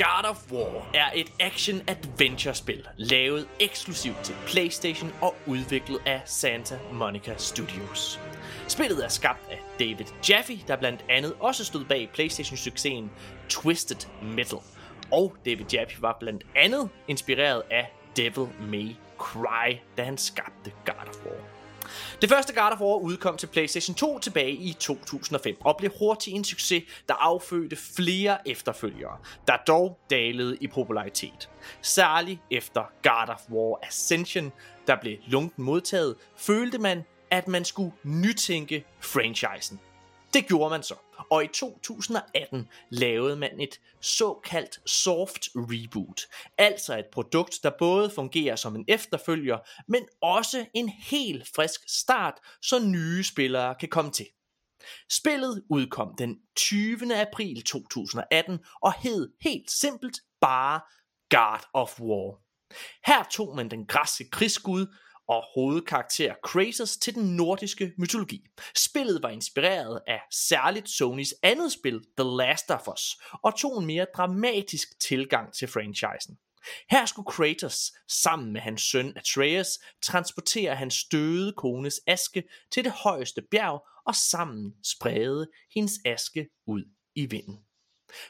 God of War er et action-adventure-spil, lavet eksklusivt til PlayStation og udviklet af Santa Monica Studios. Spillet er skabt af David Jaffe, der blandt andet også stod bag PlayStation-succesen Twisted Metal. Og David Jaffe var blandt andet inspireret af Devil May Cry, da han skabte God of War. Det første God of War udkom til PlayStation 2 tilbage i 2005 og blev hurtigt en succes, der affødte flere efterfølgere, der dog dalede i popularitet. Særligt efter God of War Ascension, der blev lunken modtaget, følte man, at man skulle nytænke franchisen. Det gjorde man så, og i 2018 lavede man et såkaldt soft reboot. Altså et produkt, der både fungerer som en efterfølger, men også en helt frisk start, så nye spillere kan komme til. Spillet udkom den 20. april 2018 og hed helt simpelt bare God of War. Her tog man den græske krigsgud og hovedkarakter Kratos til den nordiske mytologi. Spillet var inspireret af særligt Sonys andet spil, The Last of Us, og tog en mere dramatisk tilgang til franchisen. Her skulle Kratos sammen med hans søn Atreus transportere hans døde kones aske til det højeste bjerg og sammen sprede hendes aske ud i vinden.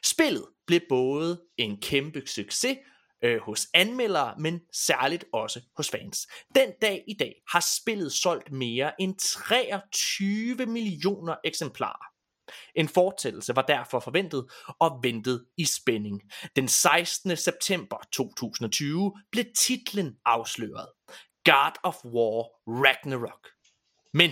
Spillet blev både en kæmpe succes øh, hos anmeldere, men særligt også hos fans. Den dag i dag har spillet solgt mere end 23 millioner eksemplarer. En fortællelse var derfor forventet og ventet i spænding. Den 16. september 2020 blev titlen afsløret. God of War Ragnarok. Men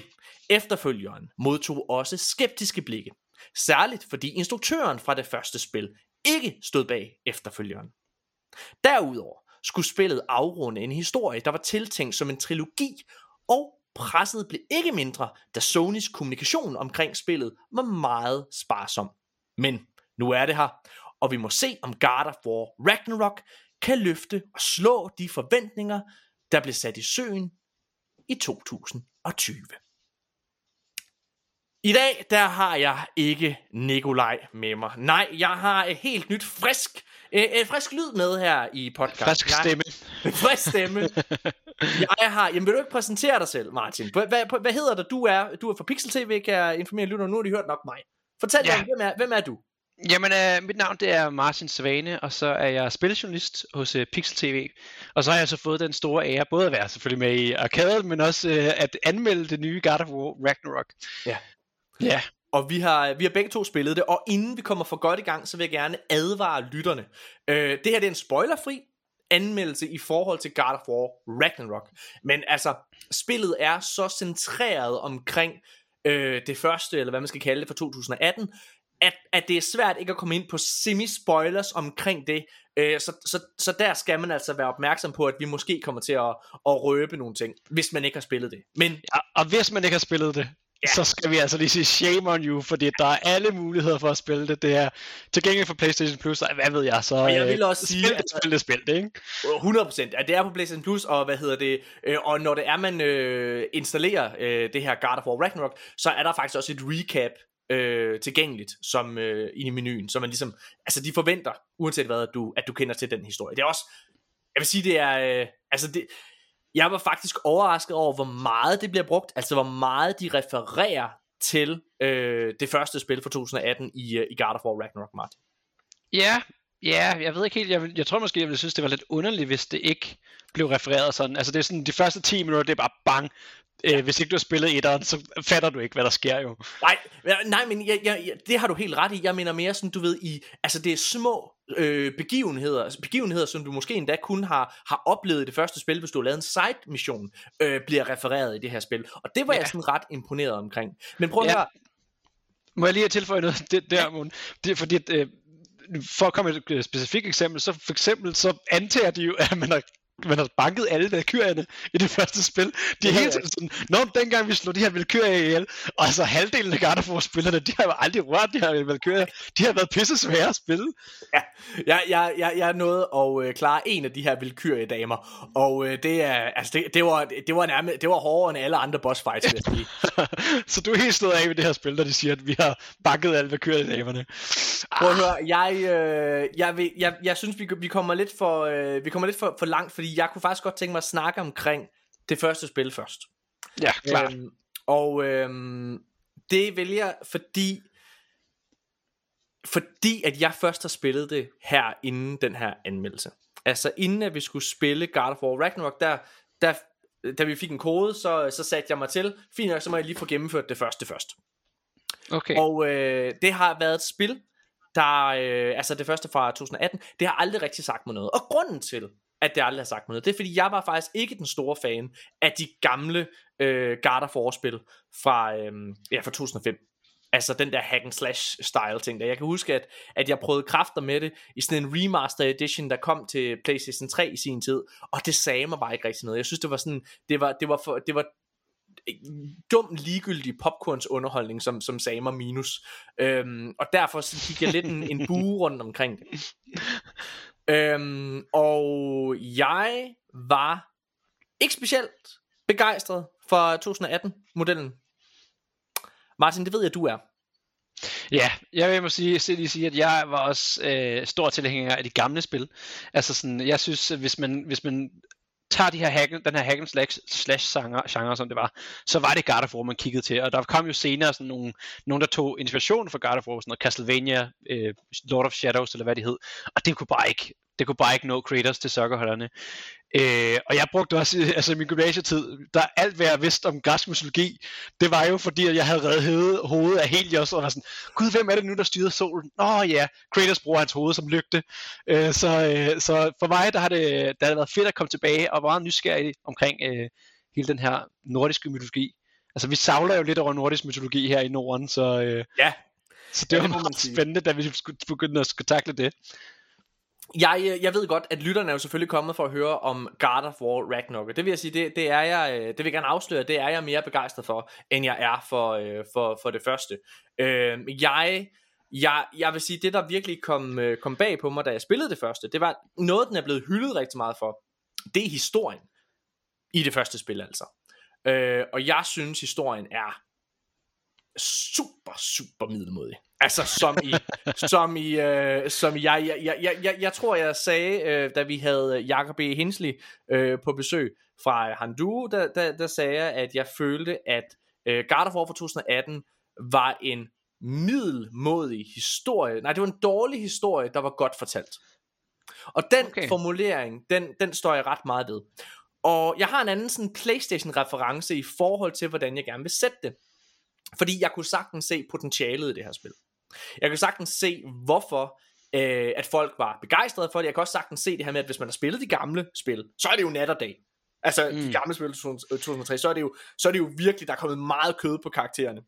efterfølgeren modtog også skeptiske blikke. Særligt fordi instruktøren fra det første spil ikke stod bag efterfølgeren. Derudover skulle spillet afrunde en historie, der var tiltænkt som en trilogi, og presset blev ikke mindre, da Sonys kommunikation omkring spillet var meget sparsom. Men nu er det her, og vi må se om God of War Ragnarok kan løfte og slå de forventninger, der blev sat i søen i 2020. I dag, der har jeg ikke Nikolaj med mig. Nej, jeg har et helt nyt frisk, et, et frisk lyd med her i podcast. Frisk stemme. Jeg, frisk stemme. jeg har, jamen vil du ikke præsentere dig selv, Martin? Hvad, hvad, hvad hedder det? Du er, du er fra Pixel TV, kan jeg informere lytterne. Nu har de hørt nok mig. Fortæl ja. mig, hvem er, hvem er du? Jamen, øh, mit navn det er Martin Svane, og så er jeg spiljournalist hos øh, Pixel TV. Og så har jeg så fået den store ære, både at være selvfølgelig med i arkaden, men også øh, at anmelde det nye God of War Ragnarok. Ja. Ja. Og vi har, vi har begge to spillet det, og inden vi kommer for godt i gang, så vil jeg gerne advare lytterne. Øh, det her det er en spoilerfri anmeldelse i forhold til God of War Ragnarok. Men altså, spillet er så centreret omkring øh, det første, eller hvad man skal kalde det, fra 2018, at, at det er svært ikke at komme ind på semi-spoilers omkring det. Øh, så, så, så der skal man altså være opmærksom på, at vi måske kommer til at, at røbe nogle ting, hvis man ikke har spillet det. Men, ja, og hvis man ikke har spillet det, så skal vi altså lige sige shame on you, fordi der er alle muligheder for at spille det. Det er tilgængeligt for PlayStation Plus, og hvad ved jeg, så og jeg vil også sige, spil det, spil det, spil det, ikke? 100%, at det er på PlayStation Plus, og hvad hedder det, øh, og når det er, man øh, installerer øh, det her God of War Ragnarok, så er der faktisk også et recap øh, tilgængeligt som øh, i menuen, så man ligesom, altså de forventer, uanset hvad, at du, at du kender til den historie. Det er også, jeg vil sige, det er, øh, altså det, jeg var faktisk overrasket over, hvor meget det bliver brugt, altså hvor meget de refererer til øh, det første spil fra 2018 i, øh, i God of War Ragnarok, Martin. Ja, ja, jeg ved ikke helt, jeg, jeg tror måske, jeg ville synes, det var lidt underligt, hvis det ikke blev refereret sådan. Altså det er sådan, de første 10 minutter, det er bare bang, Øh, hvis ikke du har spillet etteren, så fatter du ikke, hvad der sker jo. Nej, nej men jeg, jeg, det har du helt ret i. Jeg mener mere sådan, du ved, i, altså det er små øh, begivenheder, begivenheder, som du måske endda kun har, har oplevet i det første spil, hvis du har lavet en side mission, øh, bliver refereret i det her spil. Og det var ja. jeg sådan ret imponeret omkring. Men prøv at ja. høre. Må jeg lige tilføje noget det der, ja. Det er fordi, øh, for at komme et specifikt eksempel, så for eksempel så antager de jo, at man har man har banket alle valkyrierne i det første spil. De er helt sådan, når dengang vi slog de her valkyrier ihjel, og altså halvdelen af God of War spillerne, de har jo aldrig rørt de her valkyrier. De har været pisse svære at spille. Ja, jeg, jeg, jeg, jeg nåede at øh, klare en af de her valkyrie damer, og øh, det er, altså det, det, var, det var nærmest, det var hårdere end alle andre boss fights, vil jeg sige. så du er helt stået af ved det her spil, når de siger, at vi har bakket alt, hvad kører i naverne. Prøv at høre, jeg, øh, jeg, vil, jeg, jeg synes, vi, vi kommer lidt, for, øh, vi kommer lidt for, for langt, fordi jeg kunne faktisk godt tænke mig at snakke omkring det første spil først. Ja, klart. Øhm, og øhm, det vælger, fordi fordi at jeg først har spillet det her inden den her anmeldelse. Altså inden at vi skulle spille God of War Ragnarok, der, der da vi fik en kode, så, så satte jeg mig til, fint nok, så må jeg lige få gennemført det første først. Okay. Og øh, det har været et spil, der, øh, altså det første fra 2018, det har aldrig rigtig sagt mig noget. Og grunden til, at det aldrig har sagt mig noget, det er fordi, jeg var faktisk ikke den store fan af de gamle øh, God of War spil fra, øh, ja, fra 2005. Altså den der hack and slash style ting der. Jeg kan huske, at, at jeg prøvede kræfter med det i sådan en remaster edition, der kom til PlayStation 3 i sin tid, og det sagde mig bare ikke rigtig noget. Jeg synes, det var sådan, det var, det var, for, det var dum ligegyldig popcorns underholdning, som, som sagde mig minus. Øhm, og derfor så gik jeg lidt en, en bue rundt omkring det. Øhm, og jeg var ikke specielt begejstret for 2018-modellen. Martin, det ved jeg, du er. Ja, jeg vil må sige, lige sige, at jeg var også øh, stor tilhænger af de gamle spil. Altså sådan, jeg synes, at hvis man, hvis man tager de her hack, den her hack and slash, slash genre, genre, som det var, så var det God of War, man kiggede til. Og der kom jo senere sådan nogle, nogen, der tog inspiration fra God of War, sådan noget Castlevania, øh, Lord of Shadows, eller hvad det hed. Og det kunne bare ikke, det kunne bare ikke nå creators til sokkerholderne. Øh, og jeg brugte også, altså i min gymnasietid, der alt hvad jeg vidste om græsk mytologi, det var jo fordi, at jeg havde reddet hovedet af Helios, og var sådan, gud, hvem er det nu, der styrede solen? Oh, ja, Kratos bruger hans hoved som lygte. Øh, så, øh, så for mig, der har det, der har været fedt at komme tilbage, og var nysgerrig omkring øh, hele den her nordiske mytologi. Altså vi savler jo lidt over nordisk mytologi her i Norden, så, øh, ja. så det ja, var meget spændende, da vi skulle begynde at skulle takle det. Jeg, øh, jeg ved godt, at lytterne er jo selvfølgelig kommet for at høre om God of War Ragnarok. Det vil jeg sige, det, det er jeg, øh, det vil jeg gerne afsløre, det er jeg mere begejstret for, end jeg er for, øh, for, for det første. Øh, jeg, jeg, jeg vil sige, det der virkelig kom, øh, kom bag på mig, da jeg spillede det første, det var noget, den er blevet hyldet rigtig meget for. Det er historien i det første spil altså. Øh, og jeg synes, historien er super, super middelmodig. Altså som i, som i, øh, som i jeg, jeg, jeg, jeg, jeg tror jeg sagde, øh, da vi havde Jacob E. Hensley øh, på besøg fra Handu, der, der, der sagde jeg, at jeg følte, at øh, God of War fra 2018 var en middelmodig historie. Nej, det var en dårlig historie, der var godt fortalt. Og den okay. formulering, den, den står jeg ret meget ved. Og jeg har en anden sådan Playstation-reference i forhold til, hvordan jeg gerne vil sætte det. Fordi jeg kunne sagtens se potentialet i det her spil. Jeg kan sagtens se, hvorfor øh, at folk var begejstrede for det. Jeg kan også sagtens se det her med, at hvis man har spillet de gamle spil, så er det jo nat og dag. Altså mm. de gamle spil 2003, så er, det jo, så er det jo virkelig, der er kommet meget kød på karaktererne.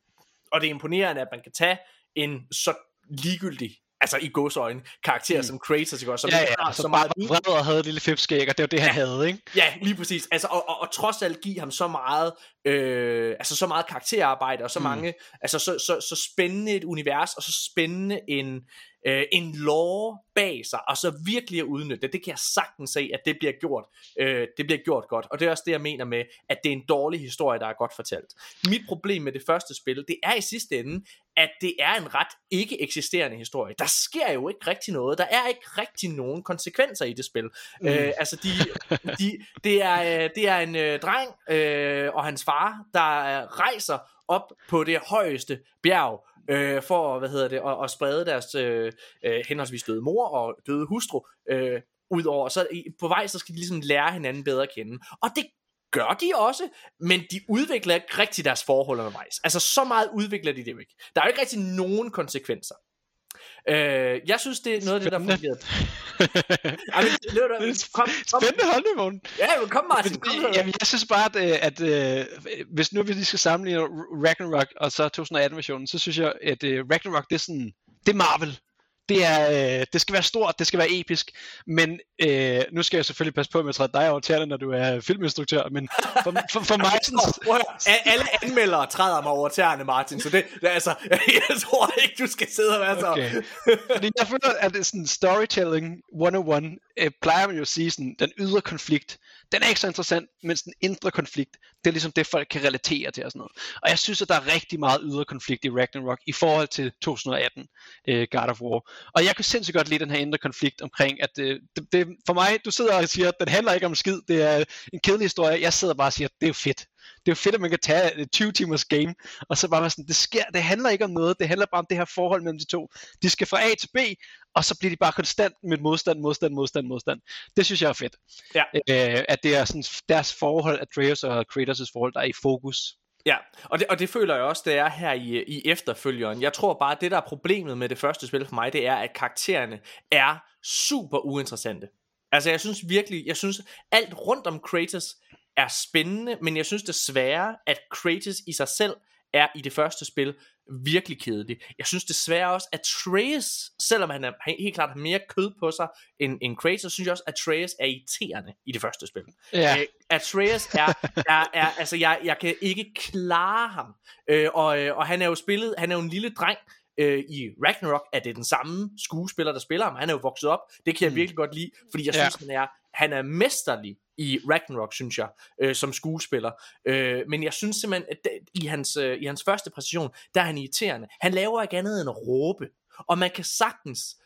Og det er imponerende, at man kan tage en så ligegyldig altså i godsøjne, karakterer mm. som Kratos, ikke også? Som ja, ja, har så meget vred og havde et lille fipskæg, og det var det, han ja, havde, ikke? Ja, lige præcis. Altså, og, og, og, trods alt give ham så meget, øh, altså så meget karakterarbejde, og så mm. mange, altså så, så, så spændende et univers, og så spændende en, øh, en lore bag sig, og så virkelig at udnytte det, det kan jeg sagtens se, at det bliver gjort, øh, det bliver gjort godt, og det er også det, jeg mener med, at det er en dårlig historie, der er godt fortalt. Mit problem med det første spil, det er i sidste ende, at det er en ret ikke eksisterende historie. Der sker jo ikke rigtig noget, der er ikke rigtig nogen konsekvenser i det spil. Mm. Øh, altså, de, de, det, er, øh, det er en øh, dreng øh, og hans far, der rejser op på det højeste bjerg, øh, for hvad hedder det, at, at sprede deres øh, øh, henholdsvis døde mor og døde hustru øh, ud over. Så på vej, så skal de ligesom lære hinanden bedre at kende. Og det gør de også, men de udvikler ikke rigtig deres forhold undervejs. Altså så meget udvikler de det ikke. Der er jo ikke rigtig nogen konsekvenser. Øh, jeg synes, det er noget af det, der fungerer. Det, kom, kom. Spændende holdning, Morten. Ja, men kom Martin. Kom, jamen, jeg synes bare, at, at, at hvis nu vi lige skal sammenligne Ragnarok og så 2018-versionen, så synes jeg, at uh, Ragnarok, det er sådan, det er Marvel det, er, øh, det skal være stort, det skal være episk, men øh, nu skal jeg selvfølgelig passe på med at træde dig over tæerne, når du er filminstruktør, men for, for, for mig... Sådan... Alle anmeldere træder mig over tæerne, Martin, så det, det altså, jeg tror ikke, du skal sidde og være så... Okay. Fordi jeg føler, at det er sådan storytelling 101 øh, plejer man jo at sige, sådan, den ydre konflikt, den er ikke så interessant, mens den indre konflikt, det er ligesom det, folk kan relatere til og sådan noget. Og jeg synes, at der er rigtig meget ydre konflikt i Ragnarok i forhold til 2018 øh, God of War. Og jeg kan sindssygt godt lide den her indre konflikt omkring, at øh, det, det, for mig, du sidder og siger, at den handler ikke om skid, det er en kedelig historie. Jeg sidder bare og siger, at det er fedt. Det er jo fedt, at man kan tage 20 timers game, og så bare sådan, det sker, det handler ikke om noget, det handler bare om det her forhold mellem de to. De skal fra A til B, og så bliver de bare konstant med modstand, modstand, modstand, modstand. Det synes jeg er fedt. Ja. Øh, at det er sådan deres forhold, Atreus og Kratos' forhold, der er i fokus. Ja, og det, og det føler jeg også, det er her i, i efterfølgeren. Jeg tror bare, at det der er problemet med det første spil for mig, det er, at karaktererne er super uinteressante. Altså jeg synes virkelig, jeg synes alt rundt om Kratos er spændende, men jeg synes desværre, at Kratos i sig selv er i det første spil virkelig kedelig. Jeg synes desværre også, at Atreus, selvom han, er, helt klart har mere kød på sig end, end Kratos, synes jeg også, at Atreus er irriterende i det første spil. Ja. Øh, Atreus er, er, er altså jeg, jeg kan ikke klare ham. Øh, og, øh, og han er jo spillet, han er jo en lille dreng, øh, i Ragnarok er det den samme skuespiller, der spiller ham. Han er jo vokset op. Det kan jeg Mm. virkelig godt lide, fordi jeg Ja. synes, han er, han er mesterlig i Ragnarok, synes jeg, øh, som skuespiller. Øh, men jeg synes simpelthen, at det, i, hans, øh, i hans første præcision, der er han irriterende. Han laver ikke andet end at råbe. Og man kan sagtens,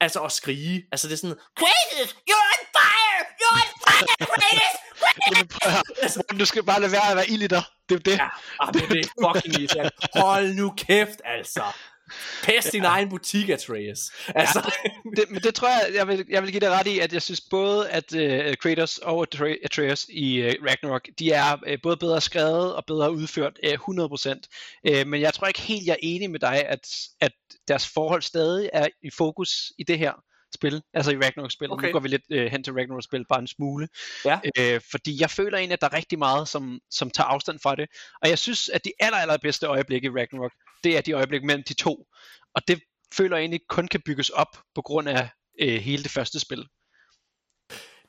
altså at skrige. Altså det er sådan, Kratos, you're on fire! You're on fire, Kratos! Jamen, høre. Morten, du skal bare lade være at være ild i dig. Det er det. Ja, ah, men det er fucking irriterende. Hold nu kæft, altså. Pest din egen butik, Atreus. Altså, det, men det tror jeg, jeg vil, jeg vil give dig ret i, at jeg synes både, at uh, Kratos og Atre- Atreus i uh, Ragnarok, de er uh, både bedre skrevet og bedre udført uh, 100%. Uh, men jeg tror ikke helt, jeg er enig med dig, at, at deres forhold stadig er i fokus i det her spil, altså i Ragnarok-spil. Okay. Nu går vi lidt uh, hen til Ragnarok-spil, bare en smule. Ja. Uh, fordi jeg føler egentlig, at der er rigtig meget, som, som tager afstand fra det. Og jeg synes, at de aller, aller bedste øjeblikke i Ragnarok, det er de øjeblikke mellem de to. Og det føler jeg egentlig kun kan bygges op på grund af øh, hele det første spil.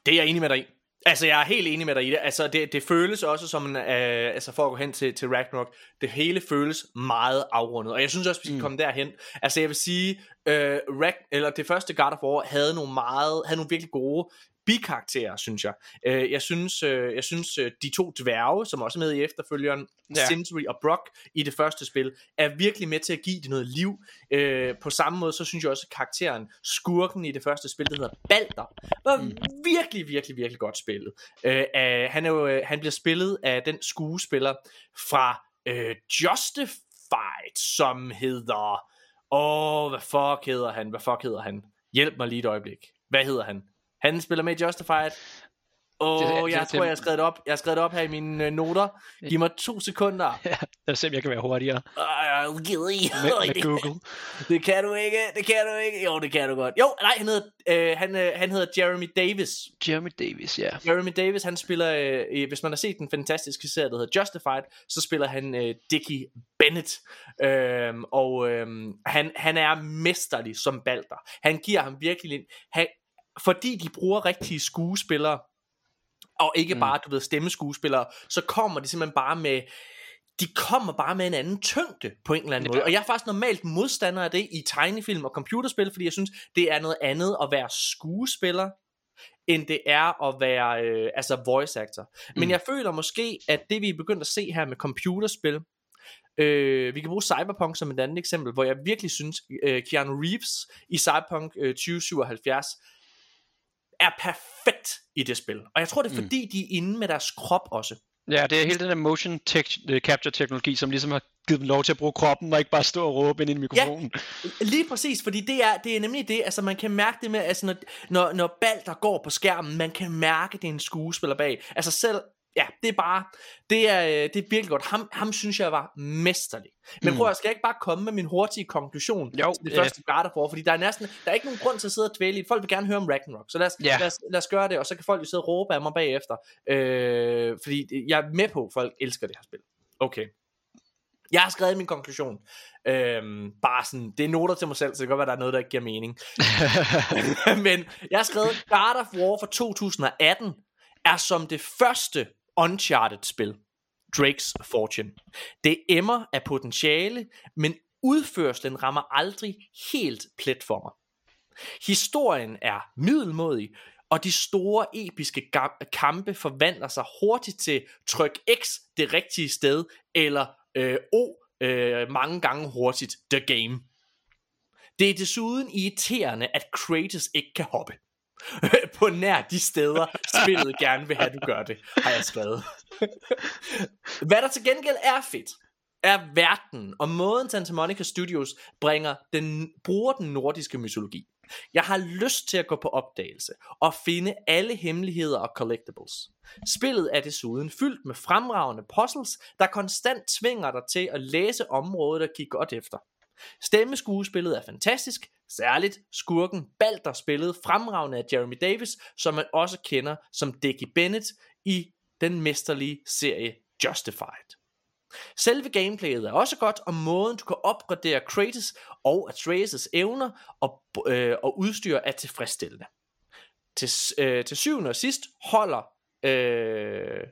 det er jeg enig med dig i. Altså, jeg er helt enig med dig i det. Altså, det, det føles også som en, øh, altså for at gå hen til, til Ragnarok, det hele føles meget afrundet. Og jeg synes også, vi skal Mm. mm. komme derhen. Altså, jeg vil sige, øh, Rag, eller det første God of War havde nogle meget, havde nogle virkelig gode bikarakterer, synes jeg. Øh, jeg synes, øh, jeg synes øh, de to dværge, som også er med i efterfølgeren, Ja. Sindri og Brock i det første spil, er virkelig med til at give det noget liv. Øh, på samme måde, så synes jeg også, at karakteren, skurken i det første spil, der hedder Balder, var Mm. virkelig, virkelig, virkelig godt spillet. Øh, han, er jo, øh, han bliver spillet af den skuespiller fra øh, Justified, som hedder... Åh, hvad fuck hedder han? Hvad fuck hedder han? Hjælp mig lige et øjeblik. Hvad hedder han? Han spiller med i Justified. Åh, oh, jeg tror, jeg har skrevet det op. Jeg har skrevet det op her i mine øh, noter. Giv mig to sekunder. Ja, lad os se, om jeg kan være hurtigere Uh, med, med Google. det kan du ikke, det kan du ikke. Jo, det kan du godt. Jo, nej, han hedder, øh, han, øh, han hedder Jeremy Davis. Jeremy Davis, ja. Jeremy Davis, han spiller, øh, hvis man har set den fantastiske serie, der hedder Justified, så spiller han øh, Dickie Bennett. Øhm, og øhm, han, han er mesterlig som Balder. Han giver ham virkelig en, han, fordi de bruger rigtige skuespillere, og ikke Mm. bare, du ved, stemmeskuespillere, så kommer de simpelthen bare med, de kommer bare med en anden tyngde på en eller anden Ja. måde. Og jeg er faktisk normalt modstander af det i tegnefilm og computerspil, fordi jeg synes, det er noget andet at være skuespiller, end det er at være øh, altså voice actor. Men Mm. jeg føler måske, at det vi er begyndt at se her med computerspil, øh, vi kan bruge Cyberpunk som et andet eksempel, hvor jeg virkelig synes, øh, Keanu Reeves i Cyberpunk øh, 2077 er perfekt i det spil. Og jeg tror, det er Mm. fordi, de er inde med deres krop også. Ja, det er hele den der motion tech, øh, capture teknologi, som ligesom har givet dem lov til at bruge kroppen, og ikke bare stå og råbe ind i mikrofonen. Lige præcis, fordi det er, det er nemlig det, altså man kan mærke det med, altså når, når, når Balder går på skærmen, man kan mærke, det er en skuespiller bag. Altså selv, ja, det er bare, det er, øh, det er virkelig godt. Ham, ham synes jeg var mesterlig. Men Mm. prøv at, skal jeg ikke bare komme med min hurtige konklusion Jo, til det første God of War, fordi der er næsten, der er ikke nogen grund til at sidde og dvæle i. Folk vil gerne høre om Ragnarok, så lad os, Ja. lad os, lad os gøre det, og så kan folk jo sidde og råbe af mig bagefter. Øh, fordi jeg er med på, at folk elsker det her spil. Okay. Jeg har skrevet min konklusion. Øhm, bare sådan, det er noter til mig selv, så det kan godt være, der er noget, der ikke giver mening. Men jeg har skrevet, God of War fra 2018 er som det første Uncharted-spil. Drake's Fortune. Det emmer af potentiale, men udførslen rammer aldrig helt plet for mig. Historien er middelmodig, og de store episke kampe forvandler sig hurtigt til tryk X det rigtige sted, eller øh, O øh, mange gange hurtigt the game. Det er desuden irriterende, at Kratos ikke kan hoppe. på nær de steder, spillet gerne vil have, at du gør det, har jeg skrevet. Hvad der til gengæld er fedt, er verden og måden Santa Monica Studios bringer den, bruger den nordiske mytologi. Jeg har lyst til at gå på opdagelse og finde alle hemmeligheder og collectibles. Spillet er desuden fyldt med fremragende puzzles, der konstant tvinger dig til at læse området og kigge godt efter. Stemmeskuespillet er fantastisk, særligt skurken Balder spillet fremragende af Jeremy Davis, som man også kender som Dickie Bennett i den mesterlige serie Justified. Selve gameplayet er også godt, og måden du kan opgradere Kratos og Atreus' evner og, øh, og udstyr er tilfredsstillende. Til, øh, til syvende og sidst holder øh,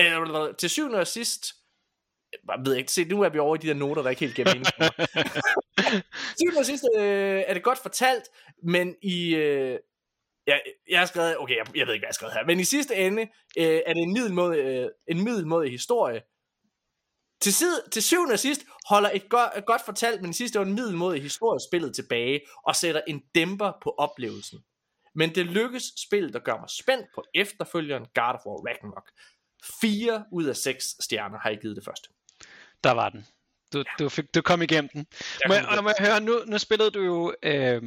øh, til syvende og sidst jeg ved ikke, se, nu er vi over i de der noter, der ikke helt giver mening. syvende og sidst øh, er det godt fortalt, men i, øh, jeg, jeg har skrevet, okay, jeg, jeg ved ikke, hvad jeg har skrevet her, men i sidste ende øh, er det en middelmåde, øh, en middelmåde historie, til, side, til syvende og sidst holder et, go- et godt fortalt, men i sidste år en middelmåde historiespillet tilbage og sætter en dæmper på oplevelsen. Men det lykkes spillet at gøre mig spændt på efterfølgeren God of War Ragnarok. 4 ud af 6 stjerner har jeg givet det første. Der var den. Du, du, fik, du kom igennem den. Må jeg, og må jeg høre, nu, nu spillede du jo øh,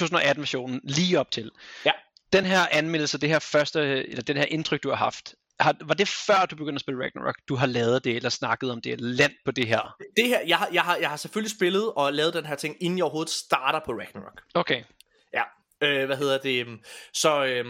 2018-versionen lige op til. Ja. Den her anmeldelse, det her første, eller den her indtryk, du har haft, har, var det før du begyndte at spille Ragnarok, du har lavet det, eller snakket om det, eller land på det her? Det her, jeg har, jeg, har, jeg har selvfølgelig spillet og lavet den her ting, inden jeg overhovedet starter på Ragnarok. Okay. Ja, øh, hvad hedder det? Så, øh,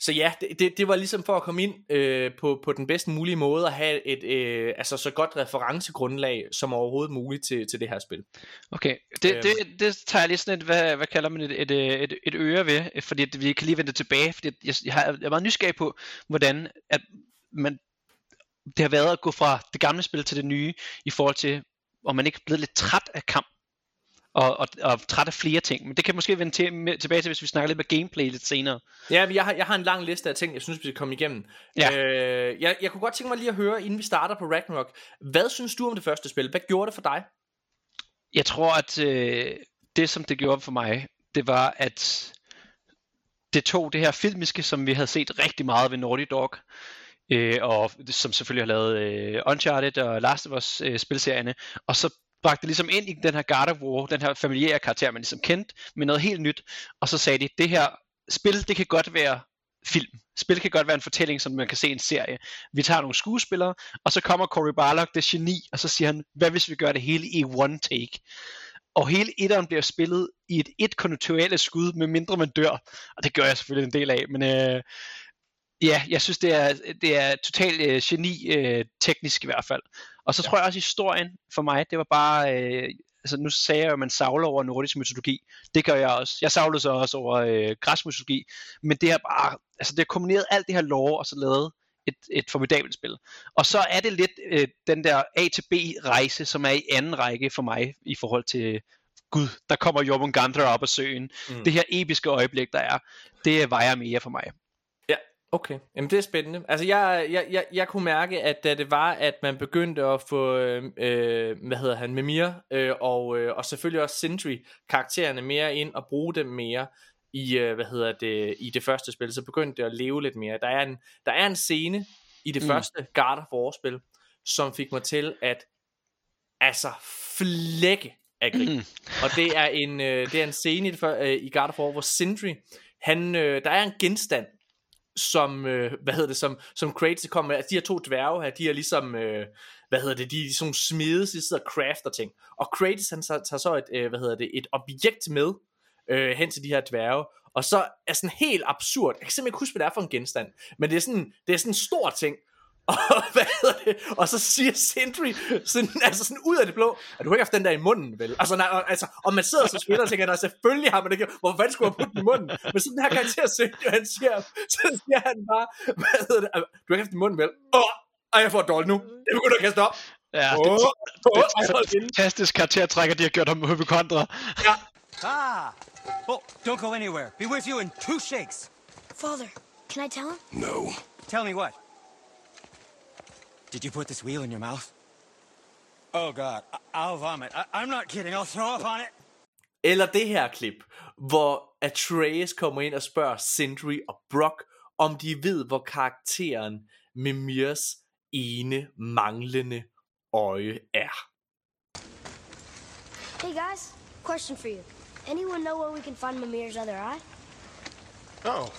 så ja, det, det, det var ligesom for at komme ind øh, på, på den bedst mulige måde, at have et øh, altså så godt referencegrundlag som overhovedet muligt til, til det her spil. Okay, det, øhm. det, det tager jeg lige sådan et, hvad, hvad kalder man et, et, et, et øre ved, fordi vi kan lige vende tilbage, fordi jeg, jeg, har, jeg er meget nysgerrig på, hvordan at man, det har været at gå fra det gamle spil til det nye, i forhold til, om man ikke er blevet lidt træt af kamp, og, og, og træt af flere ting. Men det kan måske vende til, med, tilbage til, hvis vi snakker lidt med gameplay lidt senere. Ja, jeg har, jeg har en lang liste af ting, jeg synes, vi skal komme igennem. Ja. Øh, jeg, jeg kunne godt tænke mig lige at høre, inden vi starter på Ragnarok, hvad synes du om det første spil? Hvad gjorde det for dig? Jeg tror, at øh, det, som det gjorde for mig, det var, at det tog det her filmiske, som vi havde set rigtig meget ved Naughty Dog, øh, og som selvfølgelig har lavet øh, Uncharted og Last of Us øh, spilserierne, og så bragte det ligesom ind i den her God of War, den her familiære karakter, man ligesom kendte, med noget helt nyt, og så sagde de, det her spil, det kan godt være film. Spil kan godt være en fortælling, som man kan se i en serie. Vi tager nogle skuespillere, og så kommer Cory Barlog, det geni, og så siger han, hvad hvis vi gør det hele i one take? Og hele etteren bliver spillet i et et kontinuerligt skud, med mindre man dør. Og det gør jeg selvfølgelig en del af, men øh, ja, jeg synes, det er, det er totalt øh, geni øh, teknisk i hvert fald. Og så ja. tror jeg også, historien for mig, det var bare... Øh, altså nu sagde jeg jo, at man savler over nordisk mytologi. Det gør jeg også. Jeg savlede så også over øh, græsmytologi. Men det er bare... Altså det har kombineret alt det her lore, og så lavet et, et formidabelt spil. Og så er det lidt øh, den der A til B rejse, som er i anden række for mig i forhold til Gud, der kommer Jormungandr op af søen. Mm. Det her episke øjeblik, der er, det vejer mere for mig. Okay, jamen det er spændende. Altså jeg, jeg, jeg, jeg kunne mærke, at da det var, at man begyndte at få, øh, hvad hedder han, Mimir, øh, og, øh, og selvfølgelig også Sindri, karaktererne mere ind og bruge dem mere i, øh, hvad hedder det, i det første spil, så begyndte det at leve lidt mere. Der er en, der er en scene i det mm. første God of War spil, som fik mig til at, altså, flække af grin. Mm. Og det er en, øh, det er en scene i, det, øh, i God of War, hvor Sindri, han, øh, der er en genstand, som, øh, hvad hedder det, som, som Kratos kommer med, altså de her to dværge her, de er ligesom, øh, hvad hedder det, de er sådan smedes, de sidder og crafter ting, og Kratos han tager, tager så et, øh, hvad hedder det, et objekt med, øh, hen til de her dværge, og så er sådan helt absurd, jeg kan simpelthen ikke huske, hvad det er for en genstand, men det er sådan, det er sådan en stor ting, og hvad hedder det? Og så siger Sindri, sådan, altså sådan ud af det blå, at du har ikke haft den der i munden, vel? Altså, nej, altså og man sidder som spiller og tænker, at selvfølgelig har man ikke, hvor fanden skulle man putte den i munden? Men sådan her karakter Sindri, han siger, så siger han bare, hvad hedder det? Du har ikke haft den i munden, vel? Åh, og jeg får dårligt nu. Det begynder at kaste op. Ja, oh, det, oh, det, det, det, fantastisk karaktertræk, at de har gjort ham hypokontra. Ja. Ah, oh, don't go anywhere. Be with you in two shakes. Father, can I tell him? No. Tell me what? Did you put this wheel in your mouth? Oh god, I- I'll vomit. I- I'm not kidding. I'll throw up on it. Eller det her klip, hvor Atreus kommer ind og spørger Sindri og Brock, om de ved, hvor karakteren Mimirs ene manglende øje er. Hey guys, question for you. Anyone know where we can find Mimir's other eye? Oh.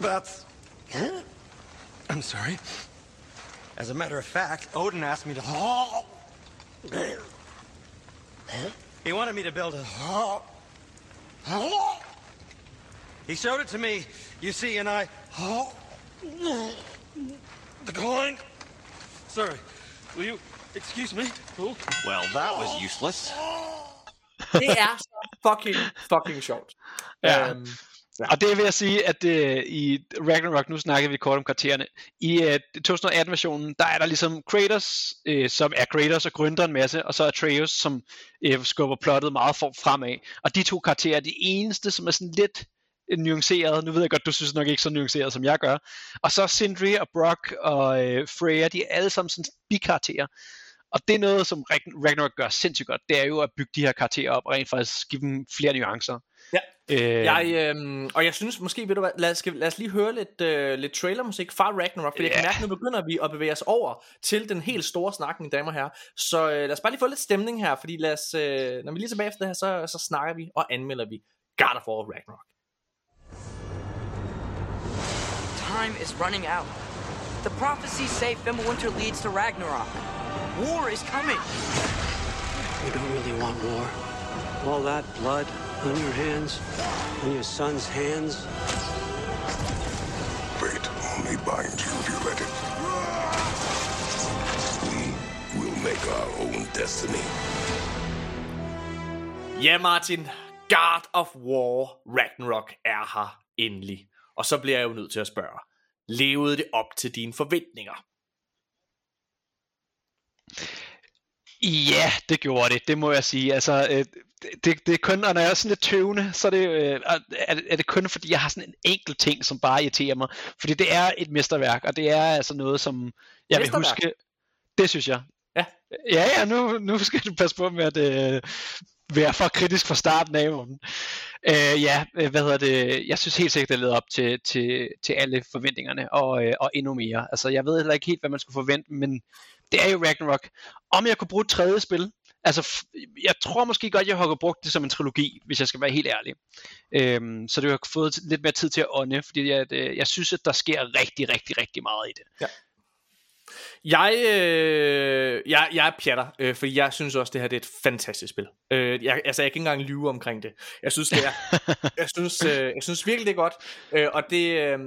That's. I'm sorry. As a matter of fact, Odin asked me to. He wanted me to build a. He showed it to me, you see, and I. Declined. Sorry. Will you excuse me? Well, that was useless. Det er så fucking, fucking sjovt. Ja. Ja. Og det vil jeg sige, at øh, i Ragnarok, nu snakker vi kort om karaktererne, i øh, 2018-versionen, der er der ligesom Kratos, øh, som er Kratos og grønter en masse, og så er Atreus, som øh, skubber plottet meget for, fremad. Og de to karakterer er de eneste, som er sådan lidt øh, nuanceret. Nu ved jeg godt, du synes nok ikke så nuanceret, som jeg gør. Og så Sindri og Brock og øh, Freya, de er alle sammen sådan bikarakterer. Og det er noget, som Ragnarok gør sindssygt godt. Det er jo at bygge de her karakterer op og rent faktisk give dem flere nuancer. Ja. Øh, Jeg, øhm, og jeg synes måske, ved du hvad, lad os, skal, lad os lige høre lidt, øh, lidt trailermusik fra Ragnarok, for jeg kan mærke, nu begynder vi at bevæge os over til den helt store snak, mine damer og herrer. Så øh, lad os bare lige få lidt stemning her, fordi lad os, øh, når vi lige er tilbage efter det her, så, så snakker vi og anmelder vi God of War Ragnarok. Time is running out. The prophecies say Fimbulwinter leads to Ragnarok. War is coming. You don't really want war. All that blood on your hands, on your son's hands. Fate only binds you if you let it. We will make our own destiny. Ja, Martin, God of War Ragnarok er her endelig. Og så bliver jeg jo nødt til at spørge, levede det op til dine forventninger? Ja, det gjorde det, det må jeg sige. Altså, øh, det, det er kun, og når jeg er sådan lidt tøvende, så er det, øh, er, det- er det kun fordi, jeg har sådan en enkelt ting, som bare irriterer mig. Fordi det er et mesterværk, og det er altså noget, som jeg vil huske. Det synes jeg. Ja. Ja, ja, nu, nu skal du passe på med at øh, være for kritisk fra starten af. Øh, ja, øh, hvad hedder det? Jeg synes helt sikkert, det leder op til, til, til alle forventningerne, og, øh, og endnu mere. Altså, jeg ved heller ikke helt, hvad man skulle forvente, men det er jo Ragnarok. Om jeg kunne bruge et tredje spil, altså, jeg tror måske godt, jeg har brugt det som en trilogi, hvis jeg skal være helt ærlig. Øhm, så det har fået lidt mere tid til at ånde, fordi jeg, øh, jeg synes, at der sker rigtig, rigtig, rigtig meget i det. Jeg, øh, jeg, jeg er pjatter, øh, fordi jeg synes også, det her det er et fantastisk spil. Øh, jeg, altså, jeg kan ikke engang lyve omkring det. Jeg synes, det er, jeg synes, øh, jeg synes virkelig, det er godt. Øh, og det, øh,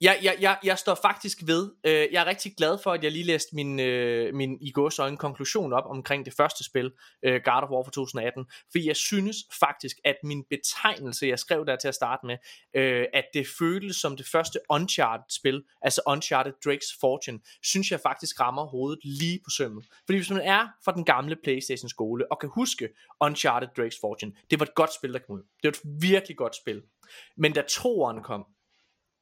jeg, jeg, jeg, jeg står faktisk ved, øh, jeg er rigtig glad for, at jeg lige læste min, øh, min i gåsøjne konklusion op omkring det første spil, øh, God of War fra 2018, fordi jeg synes faktisk, at min betegnelse, jeg skrev der til at starte med, øh, at det føltes som det første Uncharted-spil, altså Uncharted Drake's Fortune, synes jeg faktisk rammer hovedet lige på sømmet. Fordi hvis man er fra den gamle Playstation-skole, og kan huske Uncharted Drake's Fortune, det var et godt spil, der kom ud. Det var et virkelig godt spil. Men da toeren kom,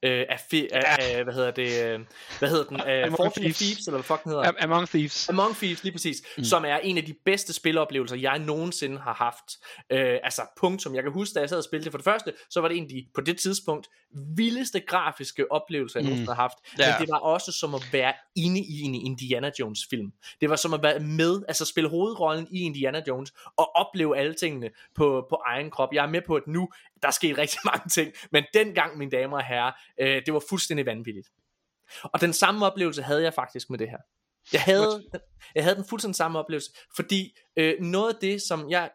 øh, af, fi- af, af, hvad hedder det, øh, hvad hedder den, af Among Fortune Thieves. Thieves, eller hvad fuck den hedder? Am- Among Thieves. Among Thieves, lige præcis, mm. som er en af de bedste spiloplevelser, jeg nogensinde har haft. Øh, altså, punktum. Jeg kan huske, da jeg sad og spillede det for det første, så var det en af de, på det tidspunkt, vildeste grafiske oplevelser, jeg mm. nogensinde har haft. Ja. Men det var også som at være inde i en Indiana Jones film. Det var som at være med, altså spille hovedrollen i Indiana Jones, og opleve alle tingene på, på egen krop. Jeg er med på, at nu, der er sket rigtig mange ting, men dengang, mine damer og herrer, øh, det var fuldstændig vanvittigt. Og den samme oplevelse havde jeg faktisk med det her. Jeg havde, jeg havde den fuldstændig samme oplevelse, fordi øh, noget af det, som jeg...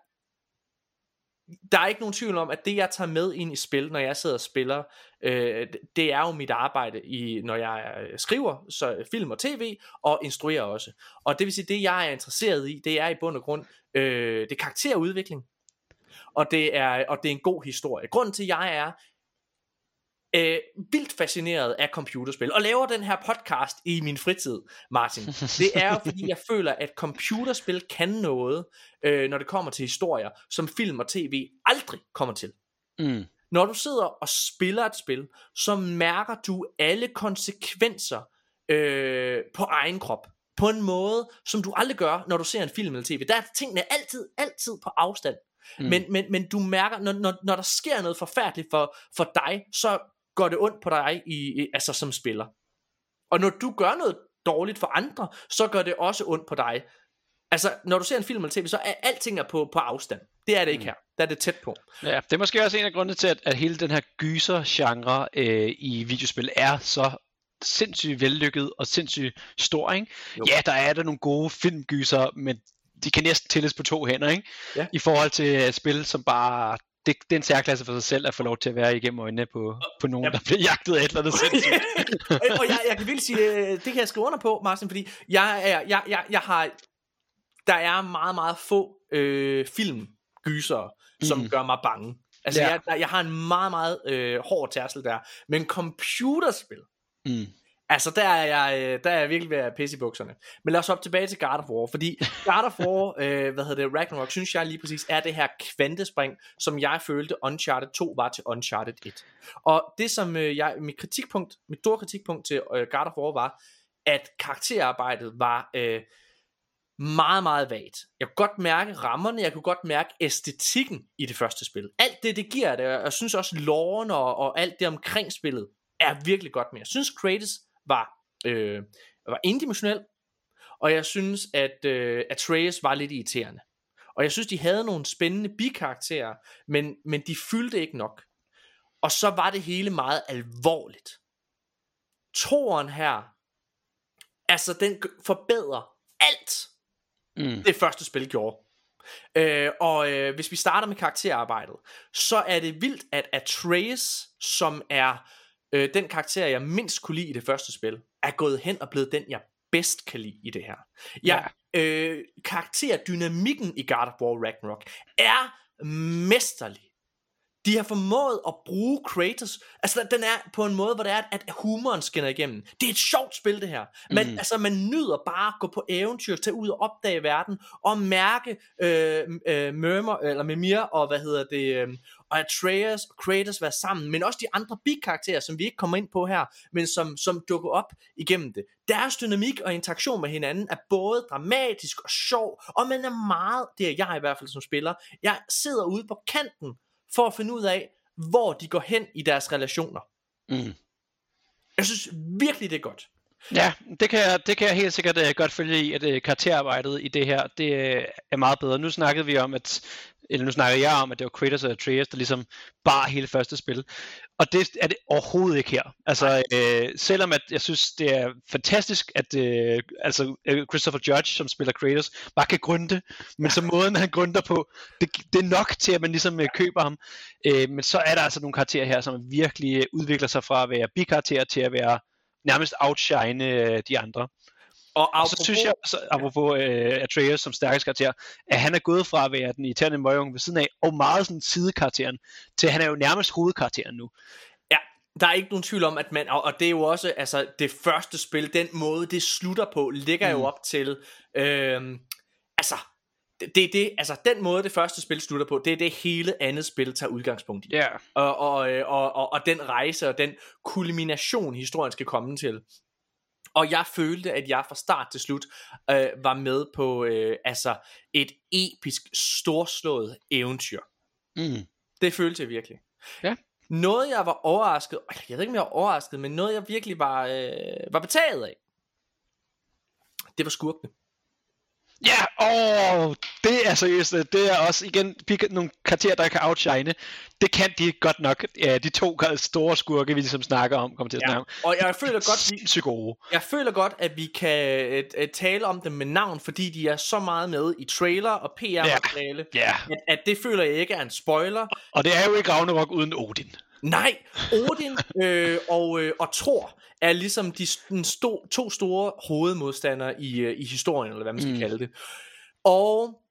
Der er ikke nogen tvivl om, at det, jeg tager med ind i spil, når jeg sidder og spiller, øh, det er jo mit arbejde, i, når jeg øh, skriver så film og tv, og instruerer også. Og det vil sige, det jeg er interesseret i, det er i bund og grund, øh, det er karakterudvikling, og det, er, og det er en god historie. Grunden til, at jeg er øh, vildt fascineret af computerspil, og laver den her podcast i min fritid, Martin. Det er fordi, jeg føler, at computerspil kan noget, øh, når det kommer til historier, som film og tv aldrig kommer til. Mm. Når du sidder og spiller et spil, så mærker du alle konsekvenser øh, på egen krop. På en måde, som du aldrig gør, når du ser en film eller tv. Der er tingene altid, altid på afstand. Mm. Men, men, men du mærker, når, når, når der sker noget forfærdeligt for, for dig, så går det ondt på dig i, i, altså som spiller. Og når du gør noget dårligt for andre, så gør det også ondt på dig. Altså, når du ser en film eller tv, så er alting er på, på afstand. Det er det ikke her. Der er det tæt på. Ja, det er måske også en af grundene til, at, at hele den her gyser-genre øh, i videospil er så sindssygt vellykket og sindssygt stor, ikke? Jo. Ja, der er der nogle gode filmgyser, men de kan næsten tælles på to hænder, ikke? Ja. I forhold til uh, spil, som bare... Det, det er en særklasse for sig selv at få lov til at være igennem øjnene på, på nogen, Ja. der bliver jagtet af et eller andet sindssygt. og jeg, jeg kan virkelig sige, øh, det kan jeg skrive under på, Martin, fordi jeg, er, jeg, jeg, jeg har, der er meget, meget få øh, filmgyser, som Mm. gør mig bange. Altså, Ja. jeg, jeg har en meget, meget øh, hård tærsel der. Men computerspil, Mm. Altså der er jeg, øh, der er jeg virkelig ved at pisse i bukserne. Men lad os hoppe tilbage til God of War, fordi God of War, øh, hvad hedder det, Ragnarok, synes jeg lige præcis er det her kvantespring, som jeg følte Uncharted 2 var til Uncharted 1. Og det som øh, jeg, mit kritikpunkt, mit store kritikpunkt til øh, God of War var, at karakterarbejdet var øh, meget, meget vagt. Jeg kunne godt mærke rammerne, jeg kunne godt mærke æstetikken i det første spil. Alt det, det giver det, og jeg synes også loven og, og alt det omkring spillet er virkelig godt med. Jeg synes Kratos var, øh, var indimensionel, og jeg synes, at øh, Atreus var lidt irriterende. Og jeg synes, de havde nogle spændende bikarakterer, men, men de fyldte ikke nok. Og så var det hele meget alvorligt. Toren her, altså den forbedrer alt, Mm. det første spil gjorde. Øh, og øh, hvis vi starter med karakterarbejdet, så er det vildt, at Atreus, som er øh, den karakter, jeg mindst kunne lide i det første spil, er gået hen og blevet den, jeg bedst kan lide i det her. Ja, øh, karakterdynamikken i God of War Ragnarok er mesterlig. De har formået at bruge Kratos, altså den er på en måde, hvor det er, at humoren skinner igennem. Det er et sjovt spil, det her. Man, mm. altså, man nyder bare at gå på eventyr, tage ud og opdage verden, og mærke øh, øh, Murmur, eller Mimir, og hvad hedder det, øh, og Atreus og Kratos være sammen, men også de andre bikarakterer, som vi ikke kommer ind på her, men som, som dukker op igennem det. Deres dynamik og interaktion med hinanden er både dramatisk og sjov, og man er meget, det er jeg i hvert fald som spiller, jeg sidder ude på kanten, for at finde ud af, hvor de går hen i deres relationer. Mm. Jeg synes virkelig, det er godt. Ja, det kan, jeg, det kan jeg helt sikkert uh, godt følge i, at uh, karakterarbejdet i det her, det uh, er meget bedre. Nu snakkede vi om, at eller nu snakker jeg om, at det var Kratos og Atreus, der ligesom bar hele første spil. Og det er det overhovedet ikke her. Altså, øh, selvom at jeg synes, det er fantastisk, at øh, altså, øh, Christopher Judge, som spiller Kratos, bare kan gründe, men så måden, han grunder på, det, det er nok til, at man ligesom øh, køber ham. Øh, men så er der altså nogle karakterer her, som virkelig øh, udvikler sig fra at være bikarakterer til at være nærmest outshine øh, de andre. Og, Og så synes jeg, så, apropos øh, Atreus som stærkeste karakter, at han er gået fra at være den irriterende møgung ved siden af, og meget sådan sidekarakteren, til han er jo nærmest hovedkarakteren nu. Ja, der er ikke nogen tvivl om, at man, og, og det er jo også, altså det første spil, den måde det slutter på, ligger mm. jo op til, øhm, altså, det, det altså den måde det første spil slutter på, det er det hele andet spil tager udgangspunkt i. Ja. Og, og, øh, og, og, og den rejse og den kulmination, historien skal komme til. Og jeg følte, at jeg fra start til slut øh, var med på øh, altså et episk, storslået eventyr. Mm. Det følte jeg virkelig. Ja. Noget jeg var overrasket, jeg ved ikke om jeg var overrasket, men noget jeg virkelig var, øh, var betaget af, det var skurkene. Ja, åh, det er seriøst, øh, det er også igen nogle karakterer, der kan outshine. Det kan de godt nok. Ja, de to store skurke, vi ligesom snakker om, kommer til at Ja. snakke om. Og jeg føler godt, vi, gode. jeg føler godt, at vi kan øh, øh, tale om dem med navn, fordi de er så meget med i trailer og PR-materiale, Ja, at, at det føler jeg ikke er en spoiler. og det er jo ikke Ragnarok uden Odin. Nej, Odin øh, og, øh, og Thor er ligesom de den sto, to store hovedmodstandere i, øh, i historien, eller hvad man skal mm. kalde det. Og